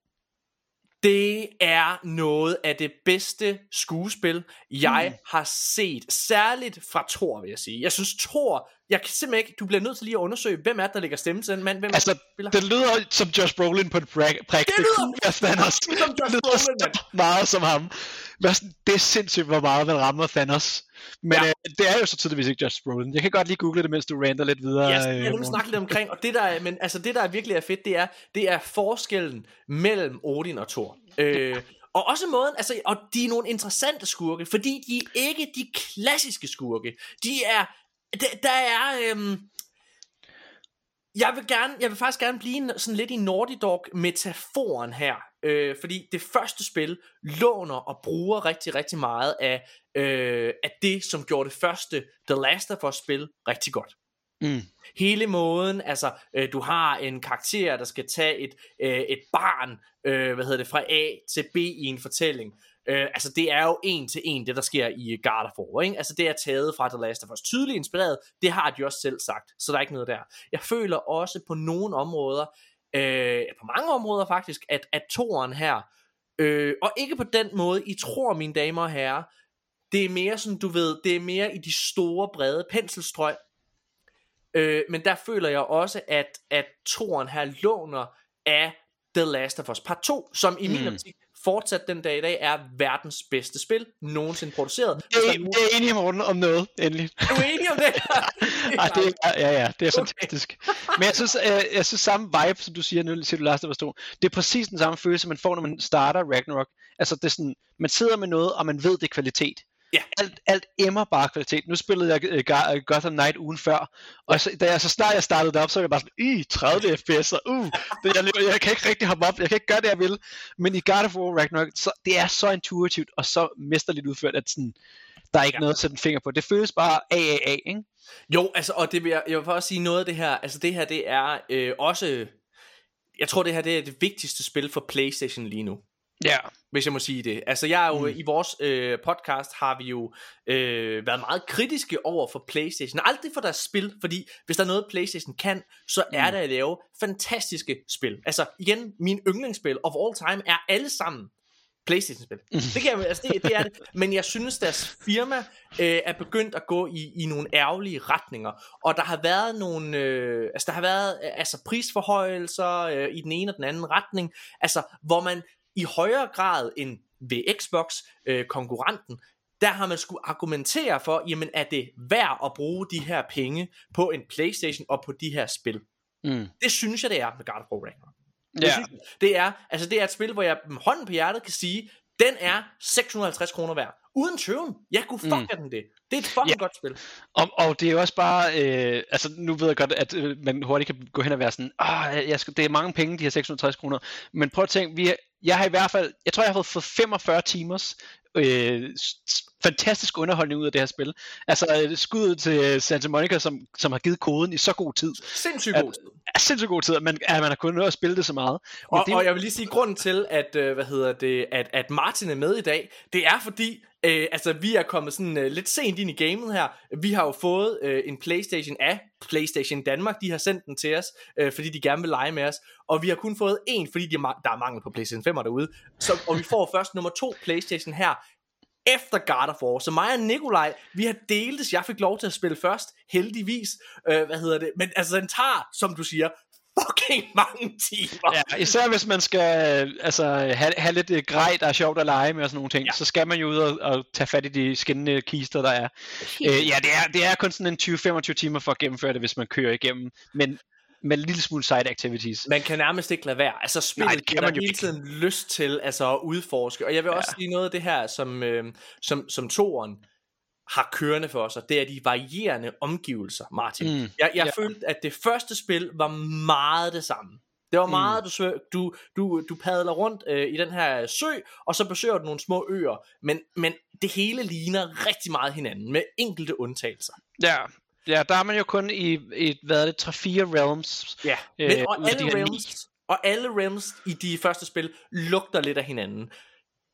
Det er noget af det bedste skuespil, jeg mm. har set. Særligt fra Thor, vil jeg sige. Jeg synes, Thor... Jeg kan simpelthen ikke... Du bliver nødt til lige at undersøge, hvem er det, der lægger stemme til den mand. Hvem altså, spiller? det lyder som Josh Brolin på et præk. præk. Det lyder Thanos. som Josh det Brolin, mand. så meget som ham. Det er sindssygt, hvor meget man rammer Thanos. Men Ja. øh, det er jo så tydeligvis ikke Josh Brolin. Jeg kan godt lige google det, mens du ranter lidt videre. Ja, jeg øh, vil Morten. snakke lidt omkring, og det der, er- men altså det der er virkelig er fedt, det er, det er forskellen mellem Odin og Thor. Øh, og også måden, altså, og de er nogle interessante skurke, fordi de er ikke de klassiske skurke. De er, der, der er, øhm, jeg vil gerne, jeg vil faktisk gerne blive sådan lidt i Naughty Dog metaforen her, øh, fordi det første spil låner og bruger rigtig, rigtig meget af, øh, af det, som gjorde det første The Last of Us spil rigtig godt. Mm. Hele måden, altså øh, du har en karakter, der skal tage et, øh, et barn, øh, hvad hedder det, fra A til B i en fortælling. Øh, altså det er jo en til en, det der sker i God of War, ikke? Altså det er taget fra The Last of Us. Tydeligt inspireret, det har de også selv sagt, så der er ikke noget der. Jeg føler også på nogle områder, øh, på mange områder faktisk, at, at toren her, øh, og ikke på den måde, I tror, mine damer og herrer, det er mere sådan, du ved, det er mere i de store, brede penselstrøg, Øh, men der føler jeg også, at, at toren her låner af The Last of Us Part 2, som i min Mm. optik fortsat den dag i dag er verdens bedste spil nogensinde produceret. Jeg, der er jeg nogen- er enig Morten om noget, endelig. Er du enig om det? Ej, det er, ja, ja, det er Okay. fantastisk. Men jeg synes, øh, jeg synes samme vibe, som du siger nu, siger du Last of Us 2, det er præcis den samme følelse, man får, når man starter Ragnarok. Altså, det er sådan, man sidder med noget, og man ved, det er kvalitet. Ja. Alt, alt emmer bare kvalitet. Nu spillede jeg uh, Go- Gotham Knight ugen før, og så, da jeg, så snart jeg startede det op, så var jeg bare sådan, i 30 fps, uh, det, jeg, jeg, kan ikke rigtig hoppe op, jeg kan ikke gøre det, jeg vil. Men i God of War Ragnarok, så, det er så intuitivt, og så mesterligt udført, at sådan, der er ikke ja. noget at sætte en finger på. Det føles bare AAA, ikke? Jo, altså, og det vil jeg, jeg vil også sige noget af det her, altså det her, det er øh, også, jeg tror det her, det er det vigtigste spil for Playstation lige nu. Ja. hvis jeg må sige det. Altså jeg er jo, mm. i vores øh, podcast har vi jo øh, været meget kritiske over for Playstation. Aldrig for deres spil, fordi hvis der er noget Playstation kan, så er Mm. det at lave fantastiske spil. Altså igen, min yndlingsspil of all time er alle sammen Playstation-spil. Det, kan jeg, altså det, det er det. Men jeg synes, deres firma øh, er begyndt at gå i, i nogle ærgerlige retninger. Og der har været nogle, øh, altså der har været øh, altså prisforhøjelser øh, i den ene og den anden retning. Altså hvor man i højere grad end ved Xbox øh, konkurrenten, der har man skulle argumentere for, jamen er det værd at bruge de her penge på en Playstation og på de her spil. Mm. Det synes jeg, det er med God of War Ragnarok. Det, synes, jeg. det er, altså det er et spil, hvor jeg med hånden på hjertet kan sige, den er 650 kroner værd. Uden tøven. Jeg kunne fuck mm. den det. Det er et fucking Ja. godt spil. Og, og det er jo også bare, øh, altså nu ved jeg godt, at øh, man hurtigt kan gå hen og være sådan, ah, jeg skal, det er mange penge, de her 660 kroner. Men prøv at tænke, vi, jeg har i hvert fald, jeg tror jeg har fået 45 timers øh, fantastisk underholdning ud af det her spil. Altså øh, skud til Santa Monica, som, som har givet koden i så god tid. Sindssygt god tid. Er sindssygt god tid, at man, at man har kunnet nå at spille det så meget. Men Og, det, og jeg vil lige sige, grunden til, at, øh, hvad hedder det, at, at Martin er med i dag, det er fordi, øh, altså vi er kommet sådan øh, lidt sent ind i gamet her. Vi har jo fået øh, en Playstation af Playstation Danmark. De har sendt den til os, øh, fordi de gerne vil lege med os. Og vi har kun fået en, fordi de er der er mangel på Playstation 5'er derude. Så, og vi får først nummer to Playstation her, efter God of War. Så mig og Nikolaj, vi har deltes. Jeg fik lov til at spille først, heldigvis. Øh, hvad hedder det? Men altså, den tager, som du siger, fucking mange timer. Ja, især hvis man skal øh, altså, have, have lidt øh, grej, der er sjovt at lege med og sådan nogle ting, Ja. ja. så skal man jo ud og, og tage fat i de skinnende kister, der er. Øh, ja, det er, det er kun sådan en 20-25 timer for at gennemføre det, hvis man kører igennem, men med en lille smule side activities. Man kan nærmest ikke lade være. Altså spillet Nej, det kan man jo hele ikke. tiden lyst til altså, at udforske. Og jeg vil også sige noget af det her, som, øh, som, som toren har kørende for sig, det er de varierende omgivelser, Martin. Mm, Jeg, jeg ja. følte, at det første spil var meget det samme. Det var Mm. meget, du, sø- du, du, du padler rundt øh, i den her sø, og så besøger du nogle små øer, men, men det hele ligner rigtig meget hinanden, med enkelte undtagelser. Ja, ja, der er man jo kun i, i hvad er det, 3-4 realms. Ja, Øh, men, og, alle realms, og alle realms i de første spil lugter lidt af hinanden.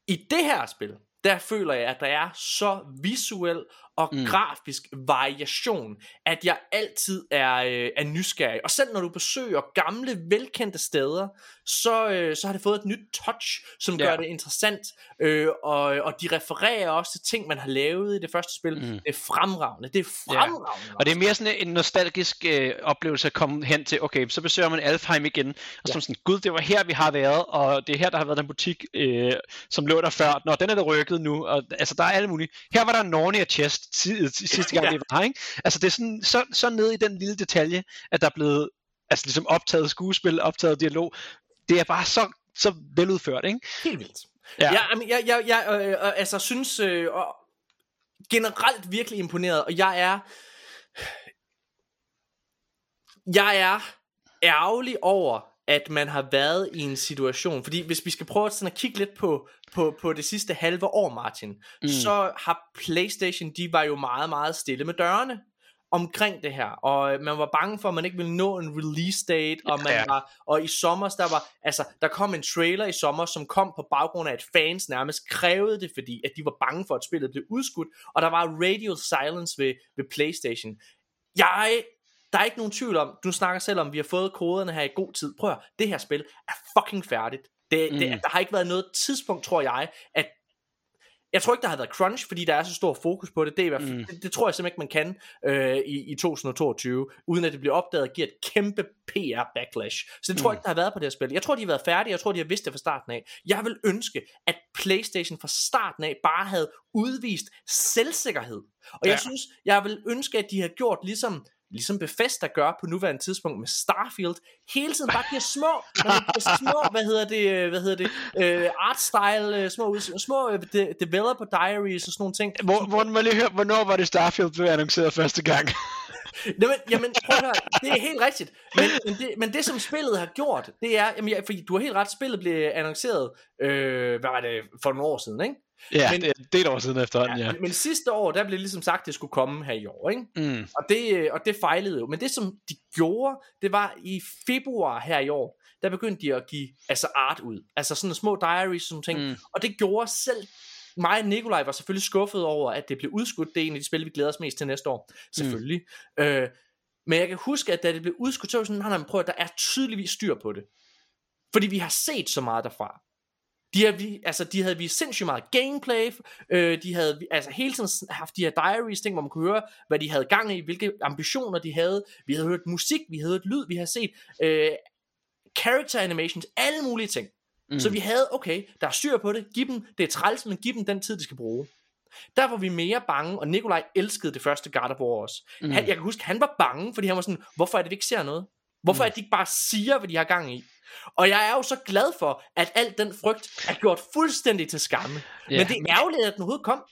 I det her spil, der føler jeg, at der er så visuel og mm. grafisk variation, at jeg altid er, øh, er nysgerrig. Og selv når du besøger gamle, velkendte steder, så, øh, så har det fået et nyt touch, som ja. gør det interessant. Øh, og, og de refererer også til ting, man har lavet i det første spil. Mm. Det er fremragende. Det er fremragende. Ja. Og det er mere sådan en nostalgisk øh, oplevelse at komme hen til, okay, så besøger man Alfheim igen, og så ja. sådan, gud, det var her, vi har været, og det er her, der har været den butik, øh, som lå der før. Nå, den er der rykket nu, og altså, der er alle mulige. Her var der Narnia Chest sidste gang, ja. vi var her, ikke? Altså, det er sådan, så, så ned i den lille detalje, at der er blevet altså, ligesom optaget skuespil, optaget dialog. Det er bare så, så veludført, ikke? Helt vildt. Ja, ja jeg, jeg, jeg, jeg øh, øh, altså, synes øh, og generelt virkelig imponeret, og jeg er jeg er ærgerlig over, at man har været i en situation, fordi hvis vi skal prøve sådan at kigge lidt på, på, på det sidste halve år, Martin, mm. så har Playstation, de var jo meget, meget stille med dørene omkring det her, og man var bange for, at man ikke ville nå en release date, og man ja. var, og i sommer, der var, altså, der kom en trailer i sommer, som kom på baggrund af, at fans nærmest krævede det, fordi at de var bange for, at spillet blev udskudt, og der var radio silence ved, ved Playstation. Jeg der er ikke nogen tvivl om, du snakker selv om, vi har fået koderne her i god tid. Prøv at det her spil er fucking færdigt. Det, mm. det, der har ikke været noget tidspunkt, tror jeg, at jeg tror ikke, der har været crunch, fordi der er så stor fokus på det. Det, er i hvert fald, mm. det, det tror jeg simpelthen ikke, man kan øh, i, i 2022, uden at det bliver opdaget og giver et kæmpe PR-backlash. Så det tror jeg mm. ikke, der har været på det her spil. Jeg tror, de har været færdige. Jeg tror, de har vidst det fra starten af. Jeg vil ønske, at PlayStation fra starten af bare havde udvist selvsikkerhed. Og ja. jeg synes, jeg vil ønske, at de har gjort ligesom ligesom Bethesda gør på nuværende tidspunkt med Starfield, hele tiden bare giver små, små, hvad hedder det, øh, hvad hedder det, uh, art style, uh, små, små uh, de, developer diaries og sådan nogle ting. Hvor, hvor, må lige høre, hvornår var det Starfield blev annonceret første gang? Jamen, jamen prøv at høre, det er helt rigtigt. Men, men, det, men det som spillet har gjort, det er, jamen, jeg, fordi du har helt ret, spillet blev annonceret, øh, hvad var det, for nogle år siden, ikke? Ja, men, det, det er et år siden efterhånden, ja. ja. Men, men sidste år, der blev ligesom sagt, at det skulle komme her i år, ikke? Mm. Og, det, og det fejlede jo. Men det som de gjorde, det var i februar her i år, der begyndte de at give altså art ud. Altså sådan små diaries, sådan ting. Mm. Og det gjorde selv mig og Nikolaj var selvfølgelig skuffet over, at det blev udskudt. Det er en af de spil, vi glæder os mest til næste år. Selvfølgelig. Mm. Øh, men jeg kan huske, at da det blev udskudt, så var sådan, nej, prøv at der er tydeligvis styr på det. Fordi vi har set så meget derfra. De, har, vi, altså, de havde vist sindssygt meget gameplay, øh, de havde altså, hele tiden haft de her diaries, ting, hvor man kunne høre, hvad de havde gang i, hvilke ambitioner de havde. Vi havde hørt musik, vi havde hørt lyd, vi havde set øh, character animations, alle mulige ting. Mm. Så vi havde, okay, der er styr på det, giv dem, det er træls, men giv dem den tid, de skal bruge. Der var vi mere bange, og Nikolaj elskede det første God of War også. Mm. Han, jeg kan huske, han var bange, fordi han var sådan, hvorfor er det, vi ikke ser noget? Hvorfor mm. det, de ikke bare siger, hvad de har gang i? Og jeg er jo så glad for, at al den frygt er gjort fuldstændig til skamme. Ja, men det er ærgerligt, at den overhovedet kom.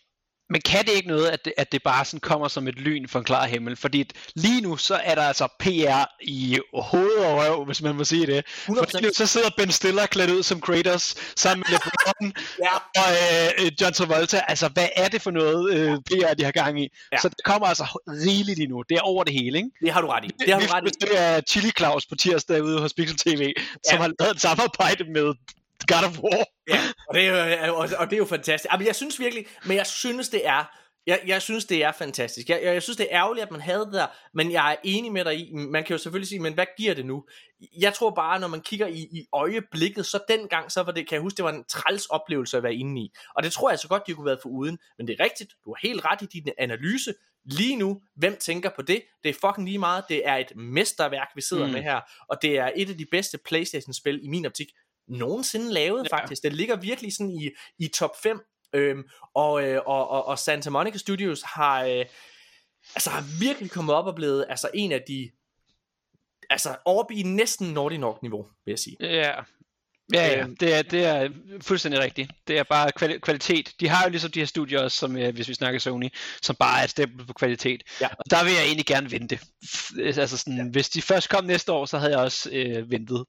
Men kan det ikke noget, at det, at det bare sådan kommer som et lyn for en klar himmel? Fordi lige nu, så er der altså PR i hoved og røv, hvis man må sige det. 100%. Fordi nu, så sidder Ben Stiller klædt ud som Kratos, sammen med LeBron ja. og øh, John Travolta. Altså, hvad er det for noget øh, PR, de har gang i? Ja. Så det kommer altså rigeligt lige nu. Det er over det hele, ikke? Det har du ret i. Det har du ret i. Det er Chili Claus på tirsdag ude hos Pixel TV, ja. som har lavet et samarbejde med God of War. ja, og det, er jo, og, og det er jo fantastisk. Men jeg synes virkelig, men jeg synes det er, jeg, jeg synes det er fantastisk. Jeg, jeg, jeg synes det er ærgerligt, at man havde det der, men jeg er enig med dig i, man kan jo selvfølgelig sige, men hvad giver det nu? Jeg tror bare, når man kigger i, i øjeblikket, så dengang, så var det, kan jeg huske, det var en træls oplevelse at være inde i. Og det tror jeg så godt, de kunne være for uden. Men det er rigtigt, du har helt ret i din analyse. Lige nu, hvem tænker på det? Det er fucking lige meget. Det er et mesterværk, vi sidder mm. med her. Og det er et af de bedste Playstation-spil i min optik nogensinde lavet ja. faktisk. Det ligger virkelig sådan i, i top 5. Øhm, og, øh, og, og, og Santa Monica Studios har, øh, altså har virkelig kommet op og blevet altså en af de altså oppe i næsten Naughty Nok niveau, vil jeg sige. Ja, Ja, ja, øhm. det er, det er fuldstændig rigtigt. Det er bare kvali- kvalitet. De har jo ligesom de her studier også, som, hvis vi snakker Sony, som bare er et stempel på kvalitet. Ja. Og der vil jeg egentlig gerne vente. Altså sådan, ja. Hvis de først kom næste år, så havde jeg også øh, ventet.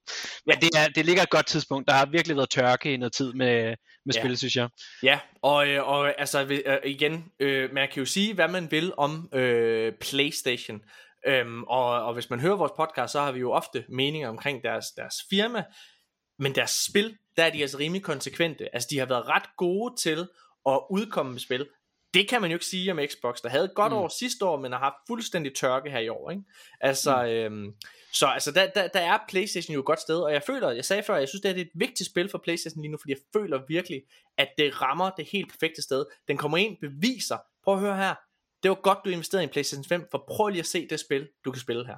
Men det, er, det ligger et godt tidspunkt. Der har virkelig været tørke i noget tid med, med ja. spil, synes jeg. Ja, og, øh, og altså øh, igen, øh, man kan jo sige, hvad man vil om øh, PlayStation. Øhm, og, og hvis man hører vores podcast, så har vi jo ofte meninger omkring deres, deres firma, men deres spil, der er de altså rimelig konsekvente. Altså de har været ret gode til at udkomme med spil. det kan man jo ikke sige om Xbox, der havde et godt mm. år sidste år, men har haft fuldstændig tørke her i år. Ikke? Altså, mm. øhm, så altså, der, der, der er Playstation jo et godt sted, og jeg føler, jeg sagde før, jeg synes, det er et vigtigt spil for Playstation lige nu, fordi jeg føler virkelig, at det rammer det helt perfekte sted. Den kommer ind, beviser, prøv at høre her, det var godt, du investerede i en Playstation 5, for prøv lige at se det spil, du kan spille her.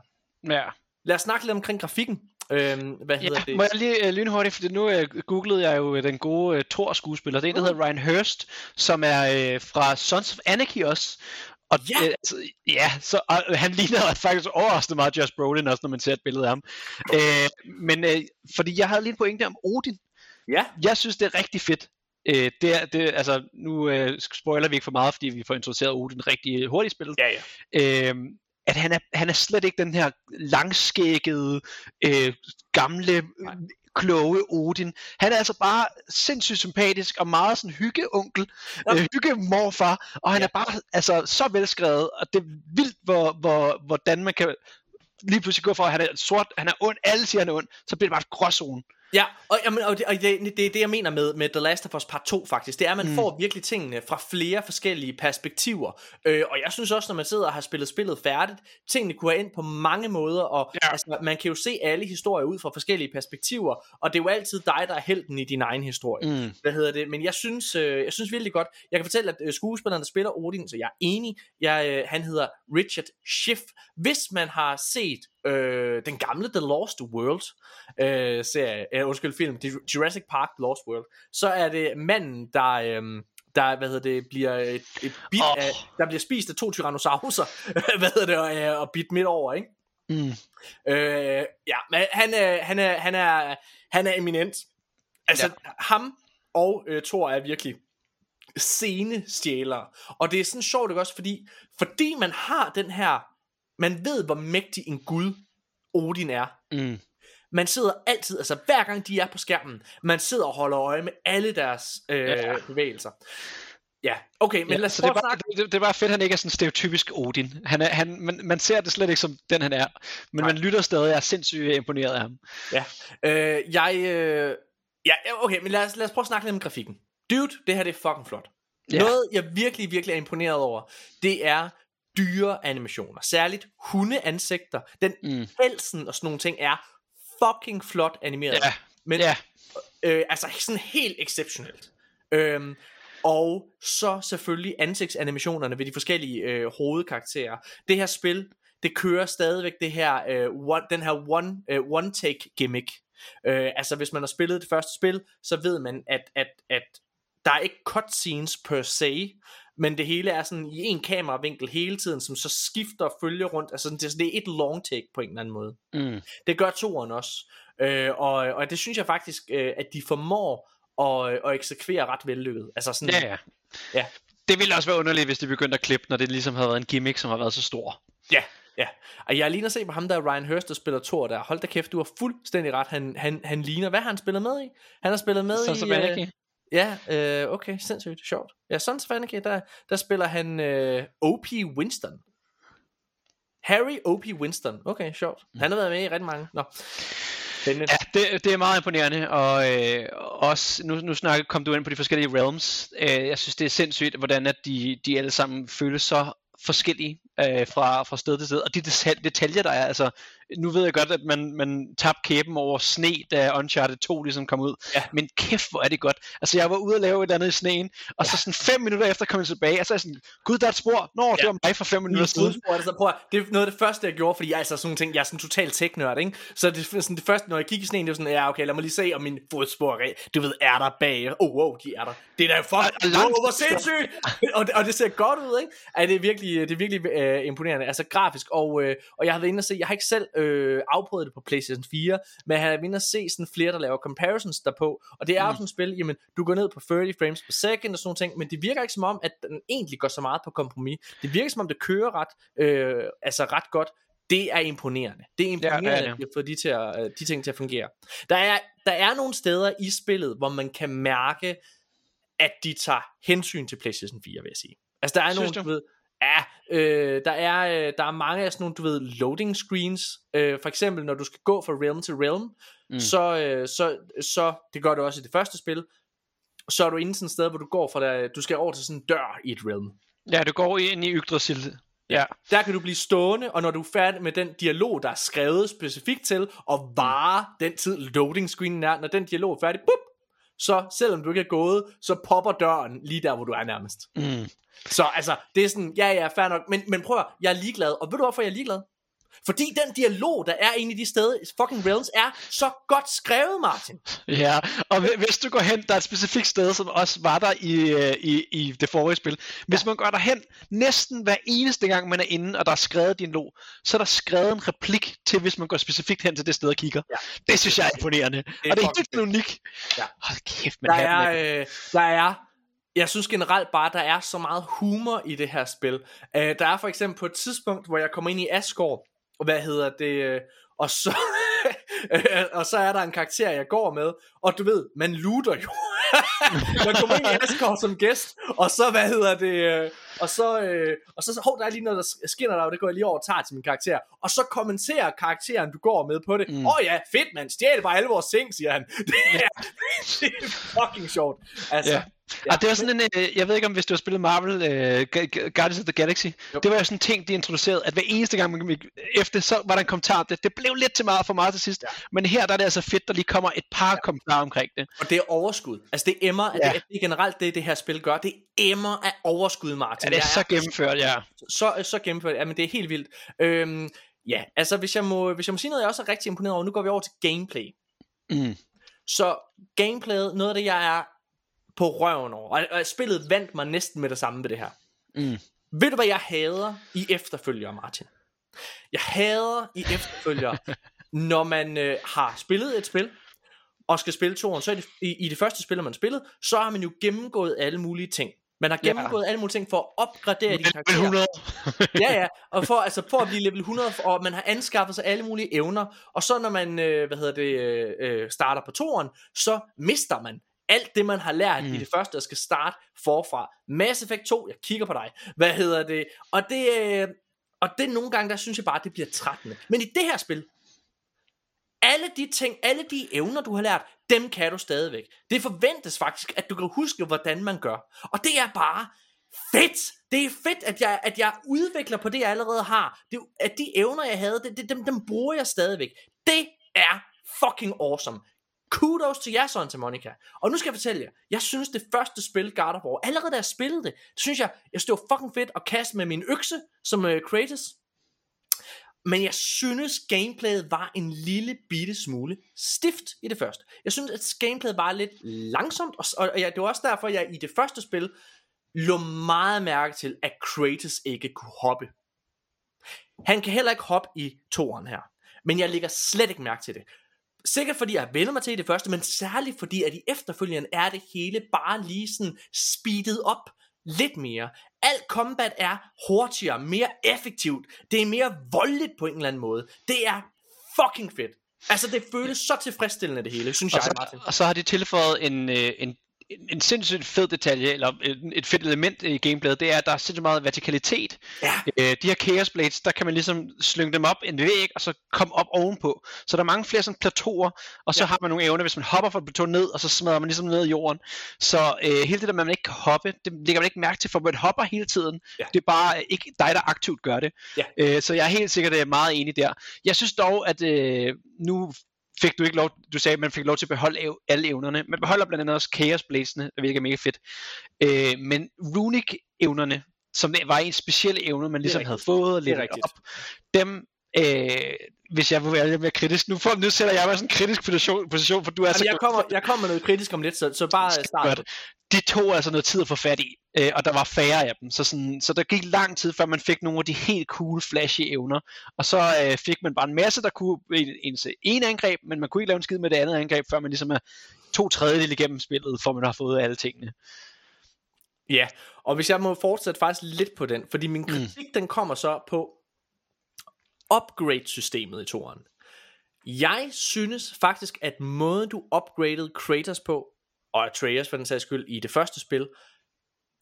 Ja. Lad os snakke lidt omkring grafikken. Øhm, hvad hedder Ja, det? må jeg lige uh, lynhurtigt, fordi nu uh, googlede jeg jo uh, den gode uh, Thor-skuespiller. Det er en, der hedder Ryan Hurst, som er uh, fra Sons of Anarchy også. Og Ja. øh, altså, ja, så øh, han ligner faktisk overraskende meget Josh Brolin også, når man ser et billede af ham. Øh, men øh, fordi jeg havde lige en pointe om Odin. Ja, Jeg synes, det er rigtig fedt. Øh, det er, det, altså, nu øh, spoiler vi ikke for meget, fordi vi får introduceret Odin rigtig hurtigt i spillet. ja, ja. Øh, at han er, han er slet ikke den her langskækkede, øh, gamle, Nej. kloge Odin. Han er altså bare sindssygt sympatisk og meget sådan hyggeonkel, Ja. øh, hyggemorfar, og han Ja. er bare altså så velskrevet, og det er vildt, hvor, hvor, hvordan man kan lige pludselig gå fra, at han er sort, han er ond, alle siger, han er ond, så bliver det bare et gråzone. Ja, og, jamen, og, det, og det, det er det, jeg mener med, med The Last of Us Part 2 faktisk. Det er, at man mm. får virkelig tingene fra flere forskellige perspektiver. Øh, og jeg synes også, når man sidder og har spillet spillet færdigt, tingene kunne have ind på mange måder. Og Ja. altså, man kan jo se alle historier ud fra forskellige perspektiver. Og det er jo altid dig, der er helten i din egen historie. Mm. Hvad hedder det? Men jeg synes, øh, jeg synes virkelig godt. Jeg kan fortælle, at øh, skuespilleren, der spiller Odin, så jeg er enig. Jeg, øh, han hedder Richard Schiff. Hvis man har set øh, den gamle The Lost World øh, serie, øh, undskyld film, Jurassic Park The Lost World, så er det manden, der... Øh, der, hvad hedder det, bliver et, et bit oh. af, der bliver spist af to tyrannosauruser, hvad hedder det, og, øh, og bit midt over, ikke? Mm. Øh, ja, men han er, han er, han er, han er eminent. Altså, ja. ham og øh, Thor er virkelig scenestjælere. Og det er sådan sjovt ikke også, fordi, fordi man har den her, man ved, hvor mægtig en gud Odin er. Mm. Man sidder altid, altså hver gang de er på skærmen, man sidder og holder øje med alle deres øh, Ja. bevægelser. Ja, okay, men Ja, lad os det er, snakke. det, det bare fedt, at han ikke er sådan stereotypisk Odin. Han er, han, man, man ser det slet ikke som den, han er. Men Nej. man lytter stadig og er sindssygt imponeret af ham. Ja, øh, jeg, øh, ja, okay, men lad os, lad os prøve at snakke lidt om grafikken. Dude, det her det er fucking flot. Ja. Noget, jeg virkelig, virkelig er imponeret over, det er dyre animationer. Særligt hundeansigter. Den Mm. pelsen og sådan nogle ting er fucking flot animeret. Ja, Men ja. øh, altså sådan helt exceptionelt. Øhm, og så selvfølgelig ansigtsanimationerne ved de forskellige øh, hovedkarakterer. Det her spil, det kører stadigvæk det her, øh, one, den her one, øh, one take gimmick. Øh, altså hvis man har spillet det første spil, så ved man, at, at, at der er ikke cutscenes per se, men det hele er sådan i en kameravinkel hele tiden, som så skifter og følger rundt. Altså det, det er et long take på en eller anden måde. Mm. Det gør toeren også. Øh, og, og det synes jeg faktisk, øh, at de formår at, at eksekvere ret vellykket. Altså sådan, Ja, ja. Ja. Det ville også være underligt, hvis de begyndte at klippe, når det ligesom havde været en gimmick, som har været så stor. ja, ja. Og jeg ligner se på ham der, Ryan Hurst, der spiller Thor der. Hold da kæft, du har fuldstændig ret. Han, han, han ligner, hvad har han spillet med i? Han har spillet med Sons i... of Anarchy. Ja, øh, okay, sindssygt, sjovt. Ja, Sons of Anarchy, der, der spiller han øh, O.P. Winston. Harry O.P. Winston. Okay, sjovt. Han har været med i rigtig mange. Nå. Spændende. Ja, det, det er meget imponerende, og øh, også, nu, nu snakker, kom du ind på de forskellige realms, øh, jeg synes det er sindssygt, hvordan at de, de alle sammen føles så forskellige øh, fra, fra sted til sted, og de detal- detaljer der er, altså, nu ved jeg godt, at man, man tabte kæben over sne, da Uncharted 2 ligesom kom ud, Ja. men kæft hvor er det godt, altså jeg var ude og lave et eller andet i sneen, og så sådan fem minutter efter kom jeg tilbage, og så er jeg sådan, gud der er et spor, nå det Ja. var mig for fem minutter siden, altså, prøv det er noget af det første, jeg gjorde, fordi jeg altså sådan ting, jeg er sådan total tech-nørd, ikke? Så det, sådan det første, når jeg kigger i sneen, det er sådan, ja, okay, lad mig lige se, om min fodspor, er du ved, er der bag. Oh, wow, de er der. Det er da fuck, Og- og langt- wow, hvor sindssygt! og, det, og det ser godt ud, ikke? Ej, det er virkelig, det er virkelig øh, imponerende, altså grafisk, og, øh, og jeg har været inde og se, jeg har ikke selv øh, afprøvet det på PlayStation 4, men har været inde og se sådan flere, der laver comparisons derpå, og det er jo sådan et spil, jamen, du går ned på 30 frames per second og sådan nogle ting, men det virker ikke som om, at den egentlig går så meget på kompromis. Det virker som om, det kører ret, øh, altså ret godt. Det er imponerende. Det er imponerende, Ja, ja, ja, at de har fået de, til at, øh, de ting til at fungere. Der er, der er nogle steder i spillet, hvor man kan mærke, at de tager hensyn til PlayStation 4, vil jeg sige. Altså, der er Synes nogle, du ved, Ja, øh, der, er, øh, der er mange af sådan nogle, du ved, loading screens. Øh, for eksempel, når du skal gå fra realm til realm, mm. så, øh, så, så, det gør det også i det første spil, så er du inde sådan et sted, hvor du går fra der, du skal over til sådan en dør i et realm. Ja, du går ind i Yggdrasil. Ja. Der kan du blive stående, og når du er færdig med den dialog, der er skrevet specifikt til, og vare den tid loading screenen er, når den dialog er færdig, bup, så selvom du ikke er gået, så popper døren lige der, hvor du er nærmest. Mm. Så altså, det er sådan, ja, ja, fair nok, men, men prøv at, jeg er ligeglad, og ved du hvorfor jeg er ligeglad? Fordi den dialog, der er inde i de steder, fucking realms, er så godt skrevet, Martin. Ja, og hvi- hvis du går hen, der er et specifikt sted, som også var der i, øh, i, i det forrige spil. Hvis ja. man går derhen, næsten hver eneste gang man er inde, og der er skrevet din log, så er der skrevet en replik til, hvis man går specifikt hen til det sted og kigger. Ja. Det synes jeg er imponerende. er og det er helt unik. Ja. Hold kæft, Der man er, øh, der er, jeg synes generelt bare, der er så meget humor i det her spil. Øh, der er for eksempel på et tidspunkt, hvor jeg kommer ind i Asgård, hvad hedder det, øh, og så, og så er der en karakter, jeg går med, og du ved, man looter jo. man kommer ind i Asgård som gæst, og så, hvad hedder det, øh, og så, øh, og så, hov, der er lige noget, der skinner der, og det går jeg lige over og tager til min karakter. Og så kommenterer karakteren, du går med på det. Åh mm. oh, ja, fedt mand, stjæl bare alle vores ting, siger han. Det er, det er fucking sjovt. Altså, Ja. Ja, og det var sådan en, øh, jeg ved ikke om hvis du har spillet Marvel uh, Guardians of the Galaxy, Jo. det var jo sådan en ting, de introducerede, at hver eneste gang man efter, så var der en kommentar om det. Det blev lidt til meget for meget til sidst, ja. men her der er det altså fedt, der lige kommer et par ja. kommentarer omkring det. Og det er overskud. Altså det emmer, ja. Det, det er generelt det, det her spil gør. Det emmer af overskud, Martin. Ja, det er Jeg så gennemført, ja. så, så gennemført. Ja, men det er helt vildt. Øhm, ja, altså hvis jeg, må, hvis jeg må sige noget, jeg også er rigtig imponeret over, nu går vi over til gameplay. Mm. Så gameplayet, noget af det, jeg er på røven over, og, og spillet vandt mig næsten med det samme ved det her. Mm. Ved du, hvad jeg hader i efterfølger, Martin? Jeg hader i efterfølger, når man øh, har spillet et spil, og skal spille toren, så i det, i, i det første spil, man spillet, så har man jo gennemgået alle mulige ting. Man har Ja. gennemgået alle mulige ting for at opgradere de Level karakterer. 100. ja, ja, og for, altså, for at blive level 100, og man har anskaffet sig alle mulige evner, og så når man, øh, hvad hedder det, øh, øh, starter på toren, så mister man alt det, man har lært mm. i det første, og skal starte forfra. Mass Effect 2, jeg kigger på dig, hvad hedder det, og det, øh, og det nogle gange, der synes jeg bare, det bliver trættende. Men i det her spil, alle de ting, alle de evner, du har lært, dem kan du stadigvæk. Det forventes faktisk, at du kan huske, hvordan man gør. Og det er bare fedt. Det er fedt, at jeg, at jeg udvikler på det, jeg allerede har. Det, at de evner, jeg havde, det, det, dem, dem bruger jeg stadigvæk. Det er fucking awesome. Kudos til jer, Santa Monica. Og nu skal jeg fortælle jer, jeg synes det første spil, God of War, allerede da jeg spillede det, synes jeg, jeg stod fucking fedt at kaste med min økse, som uh, Kratos. Men jeg synes, gameplayet var en lille bitte smule stift i det første. Jeg synes, at gameplayet var lidt langsomt, og, og ja, det var også derfor, jeg i det første spil lå meget mærke til, at Kratos ikke kunne hoppe. Han kan heller ikke hoppe i toeren her. Men jeg lægger slet ikke mærke til det. Sikkert fordi jeg vender mig til det første, men særligt fordi, at i efterfølgende er det hele bare lige sådan speedet op lidt mere. Alt combat er hurtigere, mere effektivt. Det er mere voldeligt på en eller anden måde. Det er fucking fedt. Altså, det føles så tilfredsstillende det hele, synes Og jeg, så, Martin. og så har de tilføjet en, øh, en, en, en sindssygt fed detalje, eller et, et fedt element i gameplayet, det er, at der er sindssygt meget vertikalitet. Ja. Øh, de her Chaos Blades, der kan man ligesom slynge dem op en væg, og så komme op ovenpå. Så der er mange flere sådan plateauer, og så Ja. har man nogle evner, hvis man hopper fra et plateau ned, og så smadrer man ligesom ned i jorden. Så øh, hele det der med, at man ikke kan hoppe, det lægger man ikke mærke til, for man hopper hele tiden. Ja. Det er bare ikke dig, der aktivt gør det. Ja. Øh, så jeg er helt sikkert øh, meget enig der. Jeg synes dog, at øh, nu fik du ikke lov, du sagde, at man fik lov til at beholde ev- alle evnerne. Man beholder blandt andet også Chaos Bladesene, hvilket er mega fedt. Øh, men Runic-evnerne, som var en speciel evne, man ligesom havde fået og lidt op, dem, øh, hvis jeg vil være lidt mere kritisk, nu, får, nu sætter jeg mig sådan en kritisk position, position for du er så Jamen, jeg, kommer, jeg kommer med noget kritisk om lidt, så, så bare start. De tog altså noget tid at få fat i, øh, og der var færre af dem. Så, sådan, så der gik lang tid, før man fik nogle af de helt cool, flashy evner. Og så øh, fik man bare en masse, der kunne en- ens en angreb, men man kunne ikke lave en skid med det andet angreb, før man ligesom er to tredjedel igennem spillet, for man har fået alle tingene. Ja, og hvis jeg må fortsætte faktisk lidt på den, fordi min kritik, mm. den kommer så på upgrade-systemet i toren. Jeg synes faktisk, at måden du upgradede Kratos på, og Atreus for den sags skyld, i det første spil,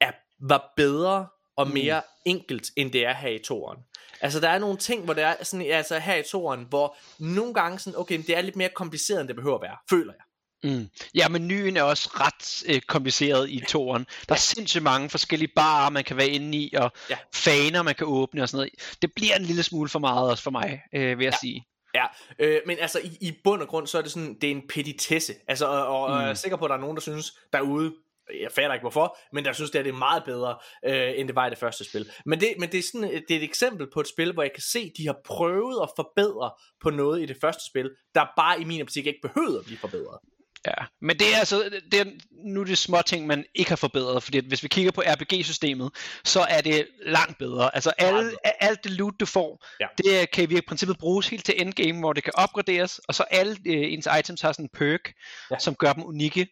er, var bedre og mere mm. enkelt, end det er her i toren. Altså, der er nogle ting, hvor det er sådan, altså her i toren, hvor nogle gange sådan, okay, det er lidt mere kompliceret, end det behøver at være, føler jeg. Mm. Ja, menuen er også ret øh, kompliceret i toren. Der er sindssygt mange forskellige barer, man kan være inde i, og Ja. faner, man kan åbne og sådan noget. Det bliver en lille smule for meget også for mig, øh, vil jeg Ja. sige. Ja, øh, men altså i, i bund og grund, så er det sådan, det er en petitesse. Altså, og, og mm. jeg er sikker på, at der er nogen, der synes derude, jeg fatter ikke hvorfor, men der synes, det er, det meget bedre, øh, end det var i det første spil. Men, det, men det, er sådan, det er et eksempel på et spil, hvor jeg kan se, de har prøvet at forbedre på noget i det første spil, der bare i min optik ikke behøvede at blive forbedret. Ja, men det er altså, det er, nu er det små ting, man ikke har forbedret, fordi hvis vi kigger på RPG-systemet, så er det langt bedre. Altså alle, alt det loot, du får, Ja. det kan i princippet bruges helt til endgame, hvor det kan opgraderes, og så alle øh, ens items har sådan en perk, ja. som gør dem unikke,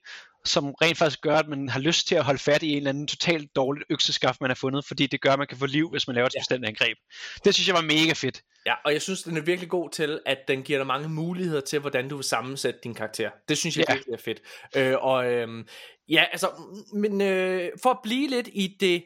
som rent faktisk gør, at man har lyst til at holde fat i en eller anden totalt dårligt økseskaft, man har fundet, fordi det gør, at man kan få liv, hvis man laver et Ja. bestemt angreb. Det synes jeg var mega fedt. Ja, og jeg synes, den er virkelig god til, at den giver dig mange muligheder til, hvordan du vil sammensætte din karakter. Det synes jeg Ja. virkelig er fedt. Øh, og øhm, ja, altså, men øh, for at blive lidt i det...